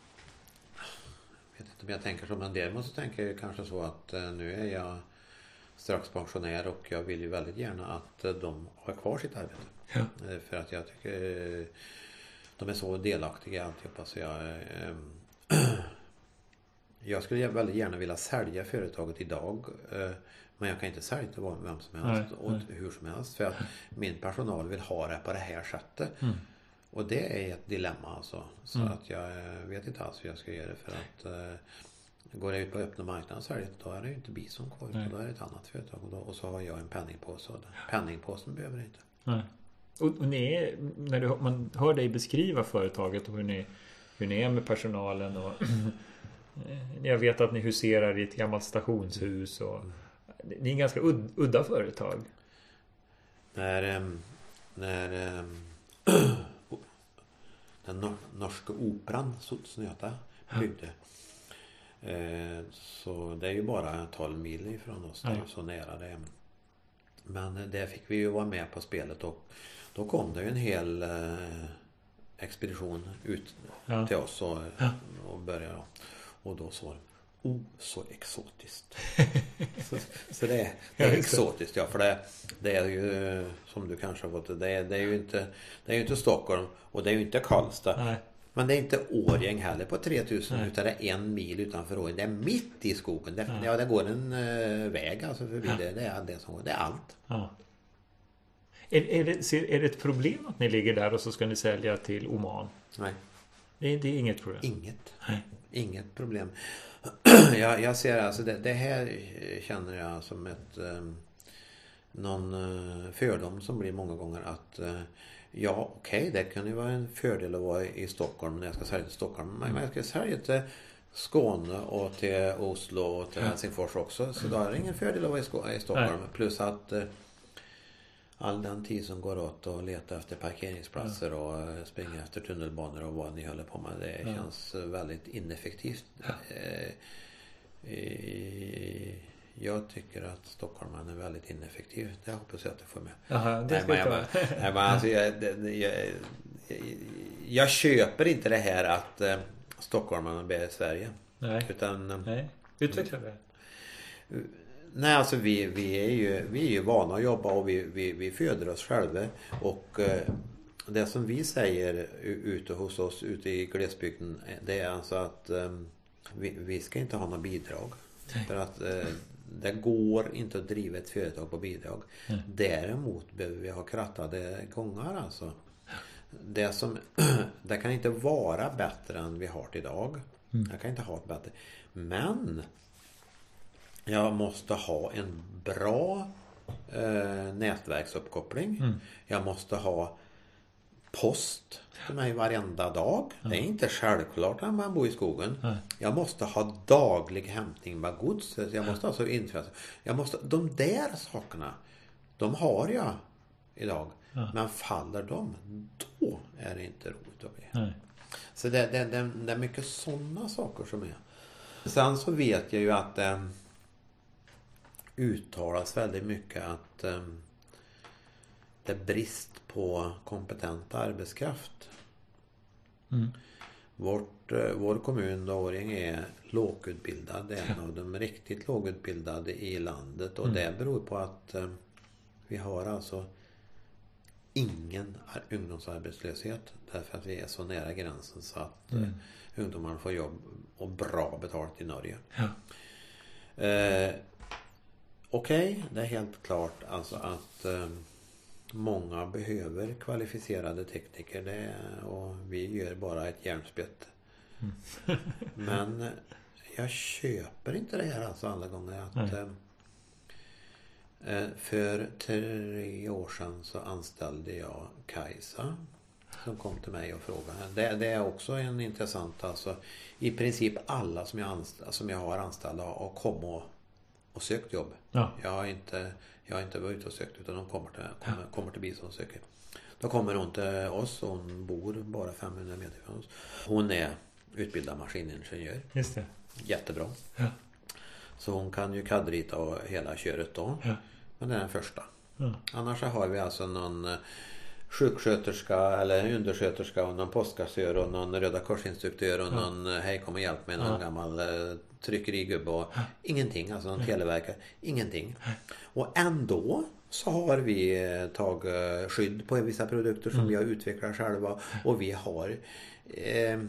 Jag vet inte om jag tänker så men däremot så tänker jag kanske så att eh, nu är jag strax pensionär och jag vill ju väldigt gärna att eh, de har kvar sitt arbete. Ja. Eh, för att jag tycker de är så delaktiga alltihopa så jag <clears throat> Jag skulle väldigt gärna vilja sälja företaget idag men jag kan inte sälja till vem som helst nej, och nej. hur som helst. För att min personal vill ha det på det här sättet. Mm. Och det är ett dilemma alltså. Så mm. att jag vet inte alls hur jag ska göra det för att uh, Går jag ut på öppna marknaden och säljer då är det ju inte Bison kvar. Utan då är det ett annat företag. Och, då, och så har jag en penningpåse. Och penningpåsen behöver jag inte. Nej. Och, och ni är, när du, man hör dig beskriva företaget och hur ni, hur ni är med personalen. Och, <clears throat> jag vet att ni huserar i ett gammalt stationshus. Och, mm det är en ganska udda företag. När, när <clears throat> den norska operan Sotsnöta byggde. Eh, så det är ju bara 12 mil ifrån oss. Det är så nära det Men där fick vi ju vara med på spelet och då kom det ju en hel eh, expedition ut ja. till oss och, och började. Och då så Oh, så exotiskt. <laughs> så, så det, är, det är exotiskt ja. För det, det, är ju som du kanske har fått det är, det är ju inte Det är ju inte Stockholm och det är ju inte Karlstad. Nej. Men det är inte Årjäng heller på 3000 Nej. utan det är en mil utanför Årjäng. Det är mitt i skogen. Det, ja. ja det går en uh, väg alltså förbi ja. det. Det är det som. Det är allt. Ja. Är, är, det, är det ett problem att ni ligger där och så ska ni sälja till Oman? Nej. Det, det är inget problem? Inget. Nej. Inget problem. <clears throat> jag, jag, ser alltså det, det, här känner jag som ett um, någon uh, fördom som blir många gånger att uh, ja okej okay, det kan ju vara en fördel att vara i Stockholm när jag ska sälja till Stockholm. Men jag ska sälja till Skåne och till Oslo och till Helsingfors också. Så då är det ingen fördel att vara i, Stockholm. Nej. Plus att uh, all den tid som går åt att leta efter parkeringsplatser ja. och eh, springa efter tunnelbanor och vad ni håller på med. Det ja. känns väldigt ineffektivt. Ja. Eh, jag tycker att stockholmarna är väldigt ineffektiv. Det hoppas jag att du får med. Jaha, det nej, jag, nej, men alltså, jag, jag, jag, jag, köper inte det här att eh, stockholmarna bär Sverige. Nej. Utan, nej. Utveckla det. Nej, alltså vi, vi, är ju, vi är ju vana att jobba och vi, vi, vi föder oss själva. Och eh, det som vi säger ute hos oss ute i glesbygden det är alltså att eh, vi, vi ska inte ha några bidrag. Nej. För att eh, det går inte att driva ett företag på bidrag. Mm. Däremot behöver vi ha krattade gångar alltså. Det, som, <clears throat> det kan inte vara bättre än vi har idag. Mm. Jag kan inte ha det bättre. Men jag måste ha en bra eh, nätverksuppkoppling. Mm. Jag måste ha post till mig varenda dag. Ja. Det är inte självklart när man bor i skogen. Ja. Jag måste ha daglig hämtning med gods. Jag måste alltså införa. Jag måste, de där sakerna, de har jag idag. Ja. Men faller de, då är det inte roligt att bli. Så det, det, det, det, är mycket sådana saker som är. Sen så vet jag ju att eh, uttalas väldigt mycket att eh, det är brist på kompetent arbetskraft. Mm. Vårt, eh, vår kommun Årjäng är lågutbildad. Det är en av de riktigt lågutbildade i landet och mm. det beror på att eh, vi har alltså ingen ungdomsarbetslöshet därför att vi är så nära gränsen så att mm. ungdomarna får jobb och bra betalt i Norge. Ja. Eh, Okej, okay, det är helt klart alltså att eh, många behöver kvalificerade tekniker det, och vi gör bara ett järnspett. Mm. <laughs> Men jag köper inte det här alltså alla gånger. att eh, eh, För tre år sedan så anställde jag Kajsa som kom till mig och frågade. Det, det, är också en intressant alltså. I princip alla som jag, anställ, som jag har anställda har kommit och och sökt jobb. Ja. Jag, har inte, jag har inte varit ute och sökt utan de kommer till, kommer, kommer till Bison och söker. Då kommer hon till oss och hon bor bara 500 meter från oss. Hon är utbildad maskiningenjör. Just det. Jättebra. Ja. Så hon kan ju kaddrita och hela köret då. Ja. Men det är den första. Ja. Annars så har vi alltså någon eh, sjuksköterska eller undersköterska och någon postkassör och någon Röda korsinstruktör och någon eh, hej kom och hjälp mig någon gammal eh, tryckerigubbe och ingenting, alltså någon televerkare. Ingenting. Och ändå så har vi eh, tagit skydd på vissa produkter som vi har utvecklat själva och vi har eh,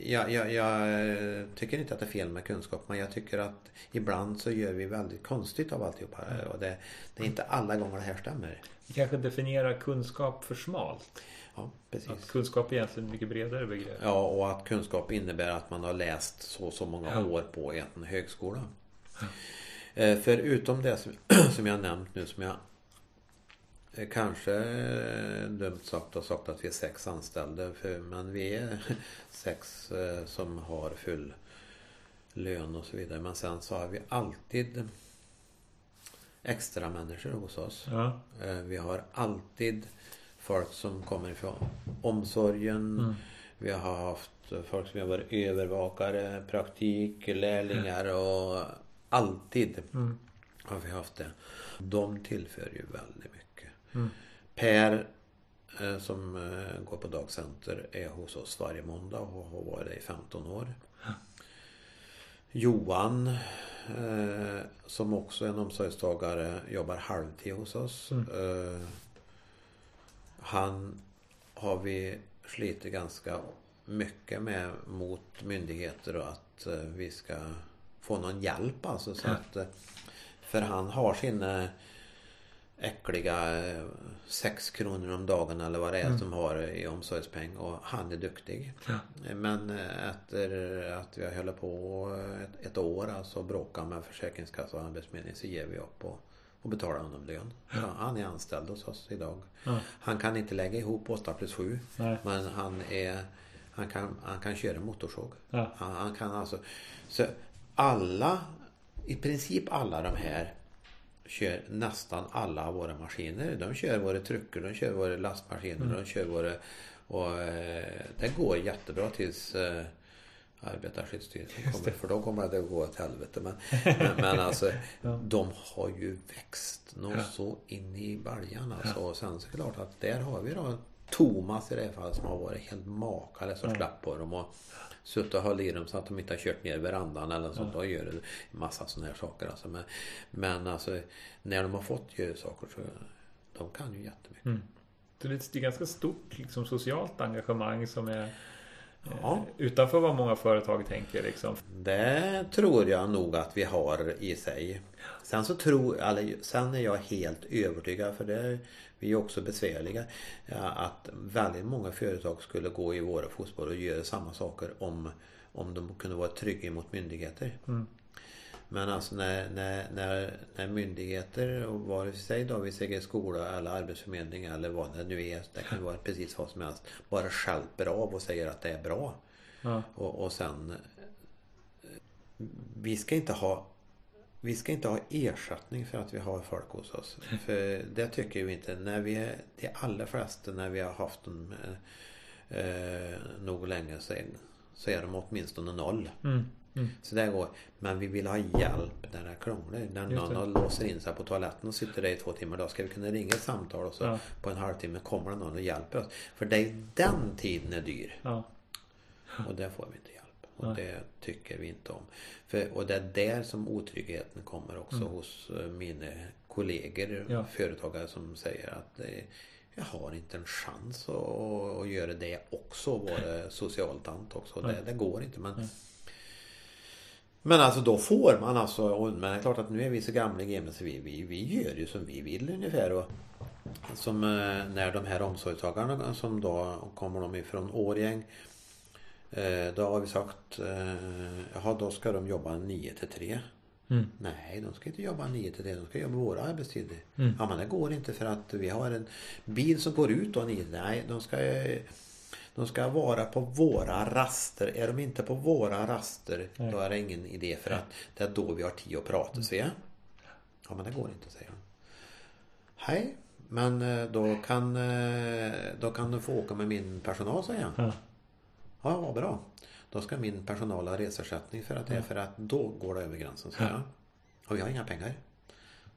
jag, jag, jag eh, tycker inte att det är fel med kunskap men jag tycker att ibland så gör vi väldigt konstigt av alltihopa och det, det är inte alla gånger det här stämmer. Vi kanske definierar kunskap för smalt. Ja, precis. Att kunskap är egentligen ett mycket bredare begrepp. Ja, och att kunskap innebär att man har läst så så många Ja. år på en högskola. Eh, Förutom det som, <clears throat> som jag nämnt nu som jag eh, kanske eh, dumt sagt och sagt att vi är sex anställda. För, men vi är <laughs> sex som har full lön och så vidare. Men sen så har vi alltid extra människor hos oss. Ja. Vi har alltid folk som kommer ifrån omsorgen. Mm. Vi har haft folk som har varit övervakare, praktik, lärlingar och alltid Mm. har vi haft det. De tillför ju väldigt mycket. Mm. Per eh, som eh, går på dagcenter är hos oss varje måndag och har varit det i 15 år. Johan eh, som också är en omsorgstagare jobbar halvtid hos oss. Mm. Eh, han har vi slitit ganska mycket med mot myndigheter och att eh, vi ska få någon hjälp alltså. Så att, eh, för han har sina äckliga eh, sex kronor om dagen eller vad det är Mm. som har i omsorgspeng och han är duktig. Ja. Men eh, efter att vi har hållit på ett, ett år alltså bråka med Försäkringskassan och Arbetsförmedlingen så ger vi upp och, och betalar honom lön. Ja, han är anställd hos oss idag. Ja. Han kan inte lägga ihop 8 plus 7 Nej. men han är han kan, han kan köra motorsåg. Ja. Han, han kan alltså så alla i princip alla de här kör nästan alla våra maskiner. De kör våra truckar, de kör våra lastmaskiner, Mm. de kör våra... Och eh, det går jättebra tills eh, Arbetarskyddsstyrelsen kommer. För då kommer det att gå åt helvete. Men, <laughs> men, men alltså Ja. de har ju växt något Ja. så in i baljan alltså. Och sen så är det klart att där har vi då Thomas i det här fallet som har varit helt makalös och Ja. slapp på dem. Och suttit och hållit i dem så att de inte har kört ner verandan eller sånt. Då gör det massa sådana här saker. Alltså. Men, men alltså när de har fått göra saker så de kan ju jättemycket. Mm. Så det är ett ganska stort liksom, socialt engagemang som är Ja. eh, utanför vad många företag tänker. Liksom. Det tror jag nog att vi har i sig. Sen så tror, eller sen är jag helt övertygad för det vi är också besvärliga. Att väldigt många företag skulle gå i våra fotspår och göra samma saker om, om de kunde vara trygga mot myndigheter. Mm. Men alltså när, när, när, när myndigheter, och vare sig då vi säger skola eller arbetsförmedling eller vad det nu är, det kan vara precis vad som helst, bara skälper av och säger att det är bra. Ja. Och, och sen Vi ska inte ha Vi ska inte ha ersättning för att vi har folk hos oss. För det tycker vi inte. När vi är, de allra flesta när vi har haft dem eh, eh, nog länge så är, så är de åtminstone noll. Mm. Mm. Så det går. Men vi vill ha hjälp när det krånglar. När någon det. låser in sig på toaletten och sitter där i två timmar. Då ska vi kunna ringa ett samtal och så Ja. på en halvtimme kommer det någon och hjälper oss. För det är den tiden är dyr. Ja. Och där får vi inte hjälp. Och Nej. det tycker vi inte om. För, och det är där som otryggheten kommer också Mm. hos eh, mina kollegor, Ja. företagare som säger att eh, jag har inte en chans att, att göra det också vara <laughs> socialt också. Det, det går inte. Men, Nej. Men alltså då får man alltså, och, men det är klart att nu är vi så gamla i gamet så vi, vi, vi gör ju som vi vill ungefär. Och, som eh, när de här omsorgstagarna som då kommer de ifrån Årgäng Eh, Då har vi sagt, eh, jaha då ska de jobba 9 till 3. Mm. Nej, de ska inte jobba 9 till 3, de ska jobba våra arbetstider. Mm. Ja men det går inte för att vi har en bil som går ut då 9 Nej, de ska, de ska vara på våra raster. Är de inte på våra raster Nej. då är det ingen idé för att det är då vi har tid att prata. Så ja. ja men det går inte säger han. Hej, men eh, då kan, eh, då kan du få åka med min personal säger han. Ja. Ja, vad bra. Då ska min personal ha resersättning för att det är för att då går det över gränsen, sa jag. Och vi har inga pengar.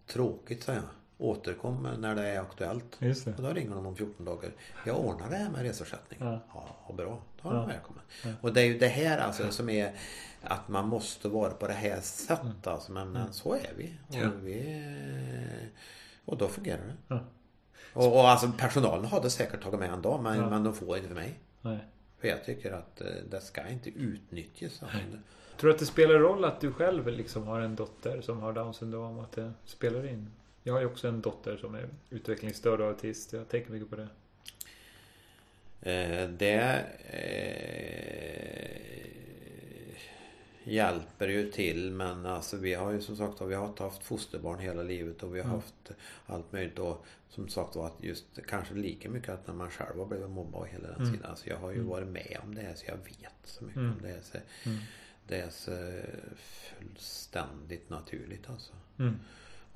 Tråkigt, sa jag. Återkom när det är aktuellt. Just det. Och då ringer de om 14 dagar. Jag ordnar det här med resersättning. Ja. Ja, bra. Då är de Ja. välkommen. Och det är ju det här alltså som är att man måste vara på det här sättet. Mm. Alltså, men, men så är vi. Och, Ja. vi. och då fungerar det. Ja. Och, och alltså personalen hade säkert tagit med en dag men, Ja. men de får inte för mig. Nej. För jag tycker att eh, det ska inte utnyttjas. Alltså. Tror du att det spelar roll att du själv liksom har en dotter som har Downs syndrom? Att det spelar in? Jag har ju också en dotter som är utvecklingsstörd och autist. Jag tänker mycket på det. Eh, det eh, hjälper ju till men alltså vi har ju som sagt vi har haft fosterbarn hela livet och vi har Mm. haft allt möjligt och som sagt var att just kanske lika mycket att när man själv har blivit mobbad och hela den Mm. sidan. Alltså jag har ju Mm. varit med om det så jag vet så mycket Mm. om det. Så Mm. det är så fullständigt naturligt alltså. Mm.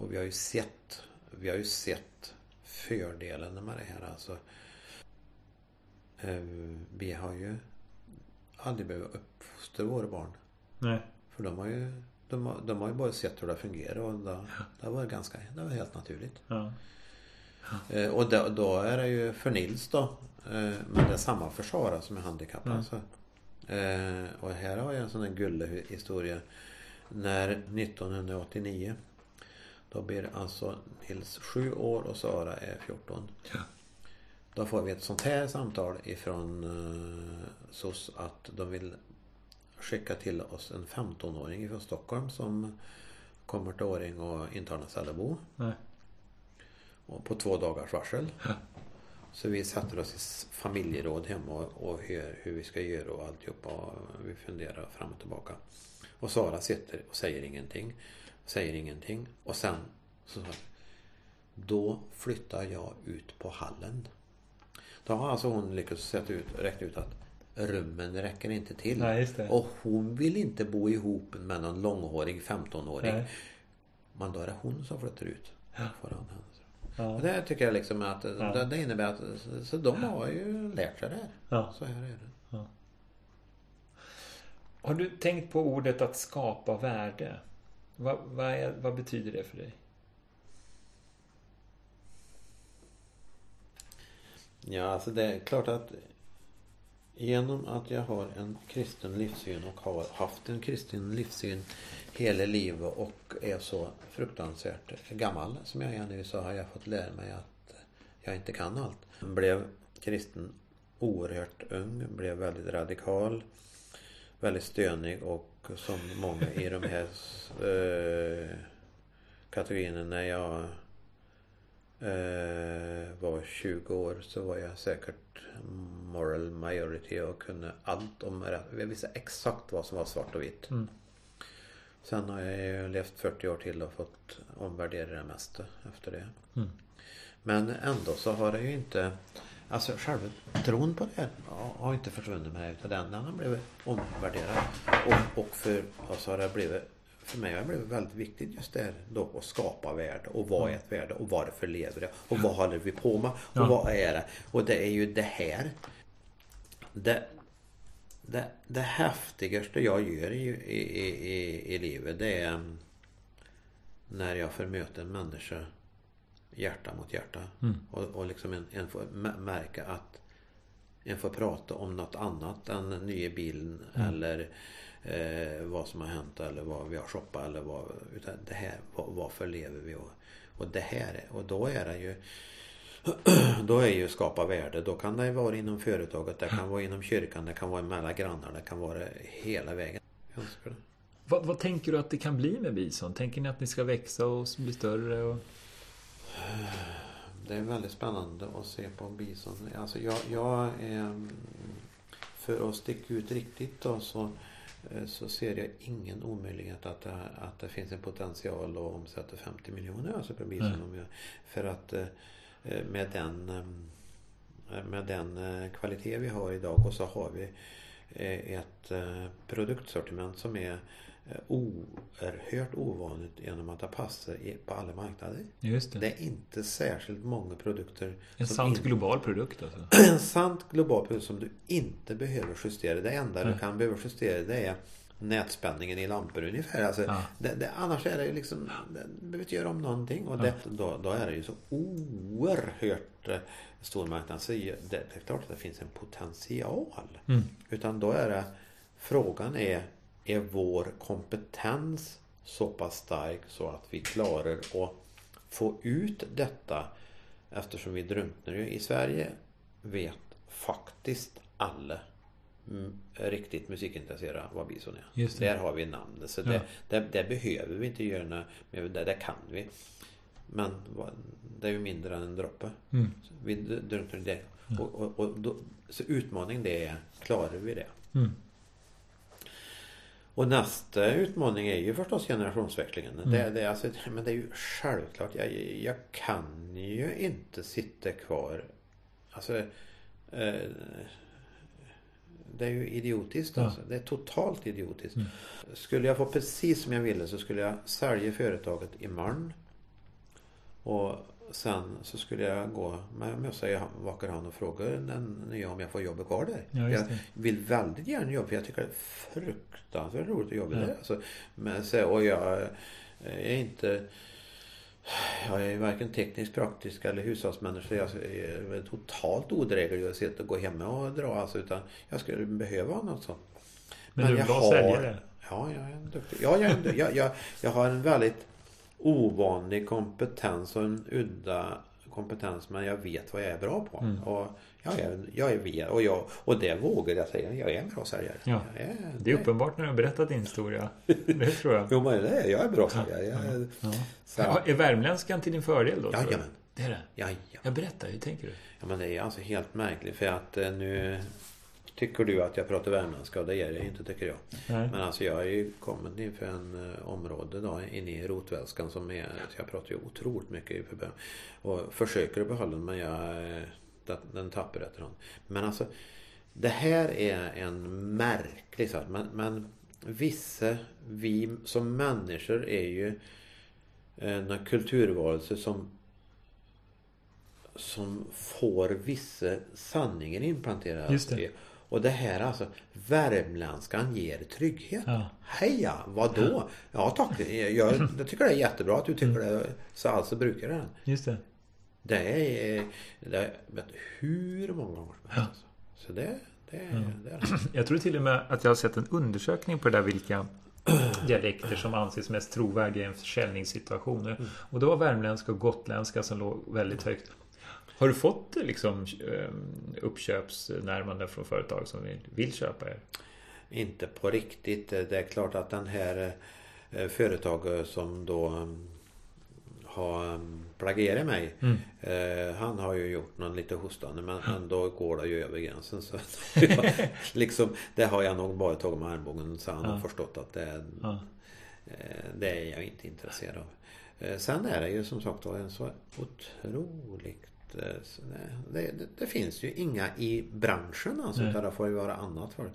Och vi har ju sett Vi har ju sett fördelarna med det här alltså. Eh, Vi har ju aldrig behövt uppfostra våra barn. Nej. För de har ju de har, de har ju bara sett hur det fungerar och det, det var ganska Det var helt naturligt. Ja. Eh, Och då, då är det ju för Nils då. eh, Men det är samma för Sara som är handikappad. Mm. Alltså. Och här har jag en sån där gullig historia. När 1989 Då blir alltså Nils 7 år och Sara är 14. Ja. Då får vi ett sånt här samtal ifrån uh, SOS att de vill skicka till oss en 15-åring från Stockholm som kommer till Åring och intar en Sällebo. Nej. Och på två dagars varsel. Ja. Så vi sätter oss i familjeråd hemma och, och hör hur vi ska göra och alltihopa. Och vi funderar fram och tillbaka. Och Sara sitter och säger ingenting. Säger ingenting. Och sen så sa Då flyttar jag ut på hallen. Då har alltså hon lyckats ut, räkna ut att rummen räcker inte till. Nej. Och hon vill inte bo ihop med någon långhårig 15-åring. Nej. Men då är det hon som flyttar ut. Ja. Föran. Ja. Och det tycker jag liksom att Ja. det, innebär att så, de har ju lärt sig det här. Ja. Så här är det. Har du tänkt på ordet att skapa värde? Vad, vad, är, vad betyder det för dig? Ja, alltså det är klart att genom att jag har en kristen livssyn och har haft en kristen livssyn hela livet och är så fruktansvärt gammal som jag är nu så har jag fått lära mig att jag inte kan allt. Jag Blev kristen oerhört ung, blev väldigt radikal, väldigt stönig och som många i de här eh, kategorierna när jag eh, var 20 år så var jag säkert moral majority och kunde allt om. Jag visste exakt vad som var svart och vitt. Mm. Sen har jag ju levt 40 år till och fått omvärdera det mesta efter det. Mm. Men ändå så har det ju inte Alltså själva tron på det har- inte försvunnit med det utan den, den har blivit omvärderad. Och, och för oss har det blivit för mig har det blivit väldigt viktigt just det här då att skapa värde och vad är ett värde och varför lever det och vad håller vi på med och Ja. vad är det? Och det är ju det här det, det, det häftigaste jag gör i, i, i, i, livet det är när jag får möta en människa hjärta mot hjärta. Mm. Och, och liksom en, en får mä- märka att en får prata om något annat än den nya bilen Mm. eller eh, vad som har hänt eller vad vi har shoppat eller vad. Utan det här, varför lever vi? Och, och det här, är- och då är det ju <clears throat> då är ju skapa värde. Då kan det vara inom företaget, det kan vara inom kyrkan, det kan vara mellan grannar, det kan vara hela vägen. Vad, vad tänker du att det kan bli med Bison? Tänker ni att ni ska växa och bli större? Och... Det är väldigt spännande att se på bison. Alltså jag, jag är, för att sticka ut riktigt då så, eh, så ser jag ingen omöjlighet att det, att det finns en potential att omsätta 50 miljoner alltså på bison. Jag, för att eh, eh, med den, eh, med den eh, kvalitet vi har idag och så har vi eh, ett eh, produktsortiment som är eh, oerhört ovanligt genom att det passar på alla marknader. Just det. Det är inte särskilt många produkter En sant in- global produkt alltså. <clears throat> en sant global produkt som du inte behöver justera. Det enda Nej. du kan behöva justera det är nätspänningen i lampor ungefär. Alltså, Ja. det, det, annars är det ju liksom, det behöver inte göra om någonting. Och det, då, då är det ju så oerhört eh, stor marknad. Så det, det är klart att det finns en potential. Mm. Utan då är det, frågan är, är vår kompetens så pass stark så att vi klarar att få ut detta eftersom vi drunknar ju i Sverige vet faktiskt alla mm, riktigt musikintresserade vad bison är. Där har vi namnet. Så Ja. det, det, det behöver vi inte göra men det, det kan vi. Men det är ju mindre än en droppe. Mm. Så Vi drunknar i det. Och, och, och då, så utmaning det är, klarar vi det? Mm. Och nästa utmaning är ju förstås generationsväxlingen. Mm. Det, det, alltså, men det är ju självklart. Jag, jag kan ju inte sitta kvar. Alltså, eh, det är ju idiotiskt. Ja. Alltså. Det är totalt idiotiskt. Mm. Skulle jag få precis som jag ville så skulle jag sälja företaget imorgon. Och sen så skulle jag gå med mössa i vacker hand och fråga den nya om jag får jobba kvar där. Ja, jag vill väldigt gärna jobba för jag tycker det är fruktansvärt roligt att jobba Ja. där. Alltså, men, så, och jag är inte jag är varken tekniskt, praktisk eller hushållsmänniska. Jag är totalt odräglig att sitta och gå hemma och dra. Alltså, utan jag skulle behöva något sånt. Men, du är en bra har- säljare. Ja, jag är en duktig. Ja, jag, är en, jag, jag, jag har en väldigt ovanlig kompetens och en udda kompetens men jag vet vad jag är bra på. Mm. Och jag är, jag är ve- och, jag, och det vågar jag säga. Jag är en bra säljare. Ja. Är, Det är uppenbart när du har berättat din historia. Det tror jag. <laughs> Jo men det är jag är bra säljare. Jag Ja. så, Ja, Är värmländskan till din fördel då? Jajamän. Det är det? Jajamän. Jag berättar, hur tänker du? Ja, men det är alltså helt märkligt för att eh, nu tycker du att jag pratar värmländska och det gör jag inte tycker jag. Nej. Men alltså jag är ju kommit inför en eh, område då inne i rotvälskan som är, jag pratar ju otroligt mycket i. Och försöker att behålla den men jag, eh, den, den tappar efterhand. Men alltså det här är en märklig sak. Men, men vissa, vi som människor är ju en kulturvarelse som som får vissa sanningar implanterade. Just det. Och det här alltså, värmländskan ger trygghet. Ja. Heja, vadå? Ja tack, jag, jag tycker det är jättebra att du tycker det. Så alltså brukar jag den. Just det. Det är, det är vet, hur många gånger som helst. Alltså. Så det, det, det är det. <clears throat> Jag tror till och med att jag har sett en undersökning på det där vilka <clears throat> dialekter som anses mest trovärdiga i en försäljningssituation. Mm. Och det var värmländska och gotländska som låg väldigt högt. Har du fått liksom eh, uppköpsnärmanden från företag som vill, vill köpa er? Inte på riktigt. Det är klart att den här eh, företaget som då mm, har mm, plagierat mig. Mm. Eh, han har ju gjort någon lite hostande men, men då går det ju över gränsen. Så <laughs> liksom, det har jag nog bara tagit med armbågen så han Ja. har förstått att det, Ja. eh, det är jag inte intresserad av. Eh, sen är det ju som sagt var en så otroligt eh, det, det, det, det finns ju inga i branschen alltså Nej. utan det får ju vara annat folk.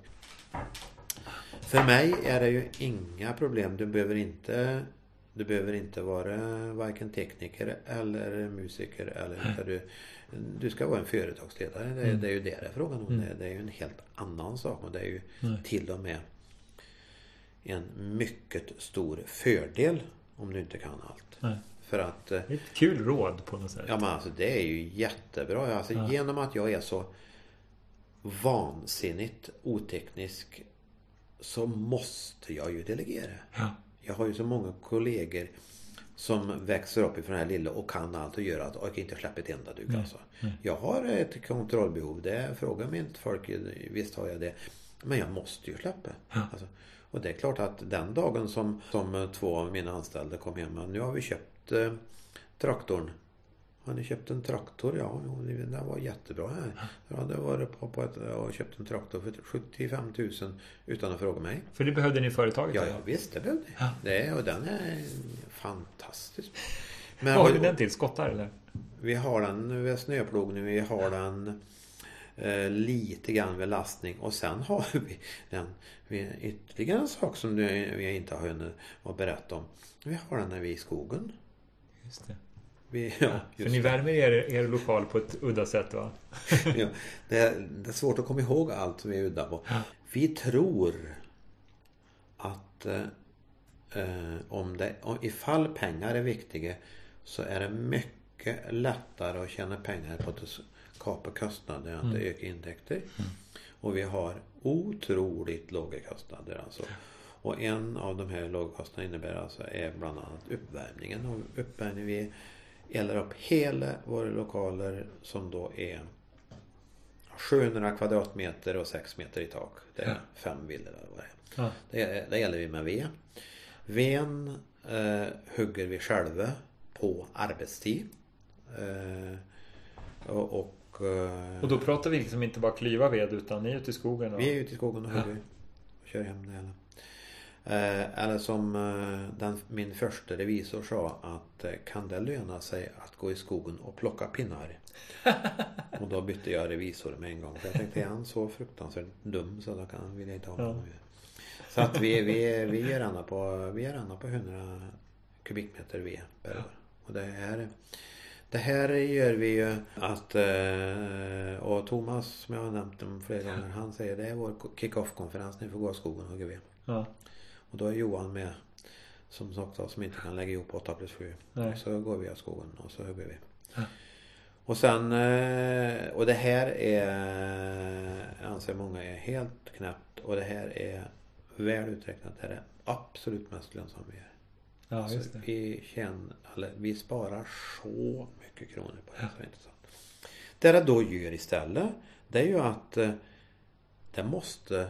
För mig är det ju inga problem. Du behöver inte du behöver inte vara varken tekniker eller musiker eller utan du, du ska vara en företagsledare. Det, Mm. det är ju det det är frågan om. Mm. Det, det är ju en helt annan sak och det är ju Nej. till och med en mycket stor fördel om du inte kan allt. Nej. För att eh, ett kul råd på något sätt. Ja men alltså det är ju jättebra. Alltså, Ja. Genom att jag är så vansinnigt oteknisk så måste jag ju delegera. Ja. Jag har ju så många kollegor som växer upp ifrån det här lilla och kan allt och gör allt och inte släppa ett enda dugg Nej. alltså. Nej. Jag har ett kontrollbehov. Det frågar mig inte folk. Visst har jag det. Men jag måste ju släppa. Ja. Alltså, och det är klart att den dagen som, som två av mina anställda kom hem. Nu har vi köpt eh, traktorn. Har ni köpt en traktor? Ja, det var jättebra här. Jag hade varit på, på ett, och köpt en traktor för 75 000 utan att fråga mig. För det behövde ni i företaget? Ja, ja visst det behövde Ja. det. Och den är fantastisk. Men Vad har du den till? Skottar eller? vi har den vid snöplog nu. Vi har den Eh, lite grann vid lastning och sen har <laughs> vi en, ytterligare en sak som vi inte har hunnit att berätta om. Vi har den när vi är i skogen. Just det. Vi, ja, För ni värmer er, er lokal på ett udda sätt va? <laughs> ja, det, är, det är svårt att komma ihåg allt som vi är udda på. Vi tror att eh, eh, om det, om, ifall pengar är viktiga så är det mycket lättare att tjäna pengar på att kapa kostnader än att mm. öka intäkter. Mm. Och vi har otroligt låga kostnader alltså. Och en av de här lågkostnaderna innebär alltså är bland annat uppvärmningen. Och uppvärmning vi eldar upp hela våra lokaler som då är 700 kvadratmeter och 6 meter i tak. Det är ja. fem villor eller vad det är. Ja. Det, det gäller vi med ved. Ven eh, hugger vi själva på arbetstid. Eh, och, och, eh, och då pratar vi liksom inte bara klyva ved utan ni är ute i skogen? Och... Vi är ute i skogen och hugger. Och kör hem det hela. Eh, eller som eh, den, min första revisor sa att eh, kan det löna sig att gå i skogen och plocka pinnar? <laughs> och då bytte jag revisor med en gång. För jag tänkte, är han så fruktansvärt dum så då kan, vill jag inte ha honom. Ja. Så att vi, vi, vi är gärna på, vi är på 100 kubikmeter ved per år. Och det här, det här gör vi ju att, och Thomas som jag har nämnt om flera gånger, han säger det är vår kick-off konferens, ni får gå i skogen och hugga ved. Ja. Och då är Johan med. Som sagt som inte kan lägga ihop 8 plus 7. Nej. Så går vi av skogen och så hugger vi. Ja. Och sen, eh, och det här är, anser många är helt knäppt. Och det här är väl uträknat. Det är det absolut mest lönsamma vi gör. Ja, alltså, just det. Vi, tjänar, eller, vi sparar så mycket kronor på det. Ja. Så intressant. Det det då gör istället. Det är ju att eh, det måste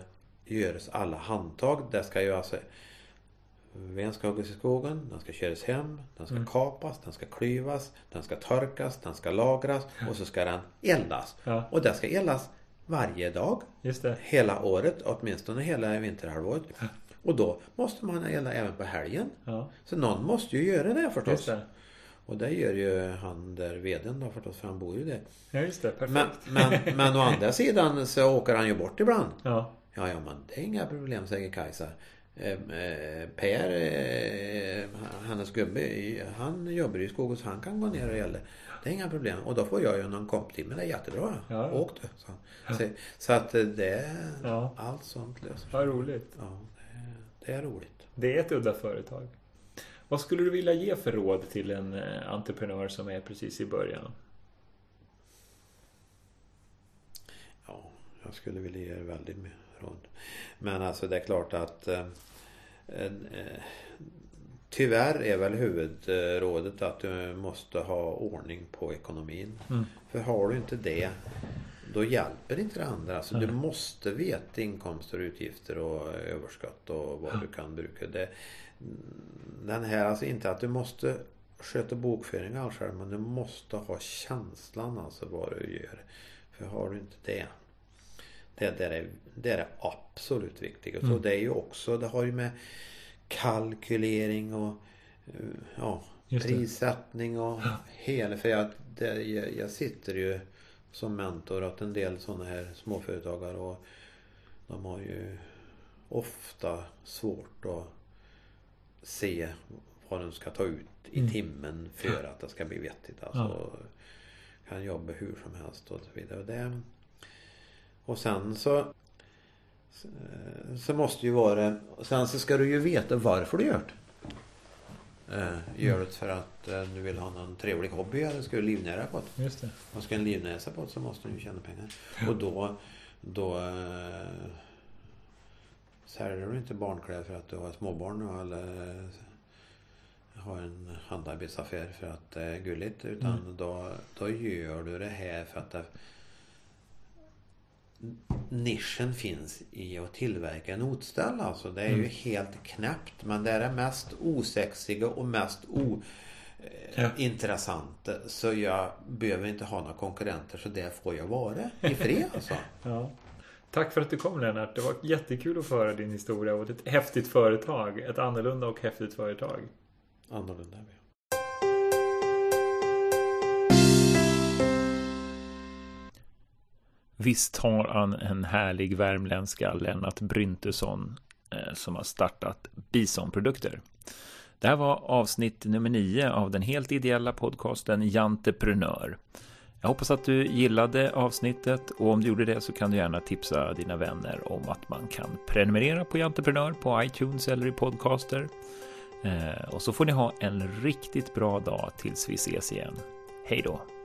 görs alla handtag. Det ska ju alltså Ven ska huggas i skogen, den ska köras hem, den ska mm. kapas, den ska klyvas, den ska torkas, den ska lagras och så ska den eldas. Ja. Och det ska eldas varje dag. Hela året, åtminstone hela vinterhalvåret. Ja. Och då måste man elda även på helgen. Ja. Så någon måste ju göra det förstås. Det. Och det gör ju han där veden då förstås, för han bor ju där. Ja just det, perfekt. Men, men, men å andra <laughs> sidan så åker han ju bort ibland. Ja. Ja, ja men det är inga problem säger Kajsa. Eh, eh, per, eh, hennes gubbe, han jobbar i skogen så han kan gå ner och gälla. Det är inga problem. Och då får jag ju någon komptimme. Det är jättebra. Ja. Åk du. Så, så, så, att det, ja. allt sånt löser sig. Vad roligt. Ja, det, det, är roligt. Det är ett udda företag. Vad skulle du vilja ge för råd till en entreprenör som är precis i början? Ja, jag skulle vilja ge väldigt mycket råd. Men alltså det är klart att eh, eh, Tyvärr är väl huvudrådet att du måste ha ordning på ekonomin. Mm. För har du inte det då hjälper inte det andra. Alltså, mm. Du måste veta inkomster och utgifter och överskott och vad mm. du kan bruka. Det, den här, alltså inte att du måste sköta bokföring själv men du måste ha känslan alltså vad du gör. För har du inte det det, det, är, det är absolut viktigaste. Mm. Och det är ju också, det har ju med kalkylering och eh, ja, prissättning och ja. hela... För jag, det, jag, jag, sitter ju som mentor åt en del sådana här småföretagare och de har ju ofta svårt att se vad de ska ta ut i mm. timmen för att det ska bli vettigt. Alltså, ja. Kan jobba hur som helst och så vidare. Det, och sen så så måste ju vara Sen så ska du ju veta varför du gör det. Eh, gör det för att eh, du vill ha någon trevlig hobby eller ska du livnära på det? Just det. Och ska en livnäsa på det så måste du ju tjäna pengar. Ja. Och då, då eh, säljer du inte barnkläder för att du har småbarn eller har en handarbeidsaffär för att det är gulligt. Utan mm. då, då gör du det här för att det nischen finns i att tillverka notställ. Alltså det är mm. ju helt knäppt. Men det är det mest osexiga och mest ointressanta. Ja. Så jag behöver inte ha några konkurrenter. Så det får jag vara i fred alltså. <laughs> ja. Tack för att du kom Lennart. Det var jättekul att få höra din historia och ett häftigt företag. Ett annorlunda och häftigt företag. Annorlunda, ja. Visst har han en härlig värmländska, Lennart Bryntesson, eh, som har startat Bisonprodukter. Det här var avsnitt nummer nio av den helt ideella podcasten Janteprenör. Jag hoppas att du gillade avsnittet och om du gjorde det så kan du gärna tipsa dina vänner om att man kan prenumerera på Janteprenör på iTunes eller i podcaster. Eh, och så får ni ha en riktigt bra dag tills vi ses igen. Hej då!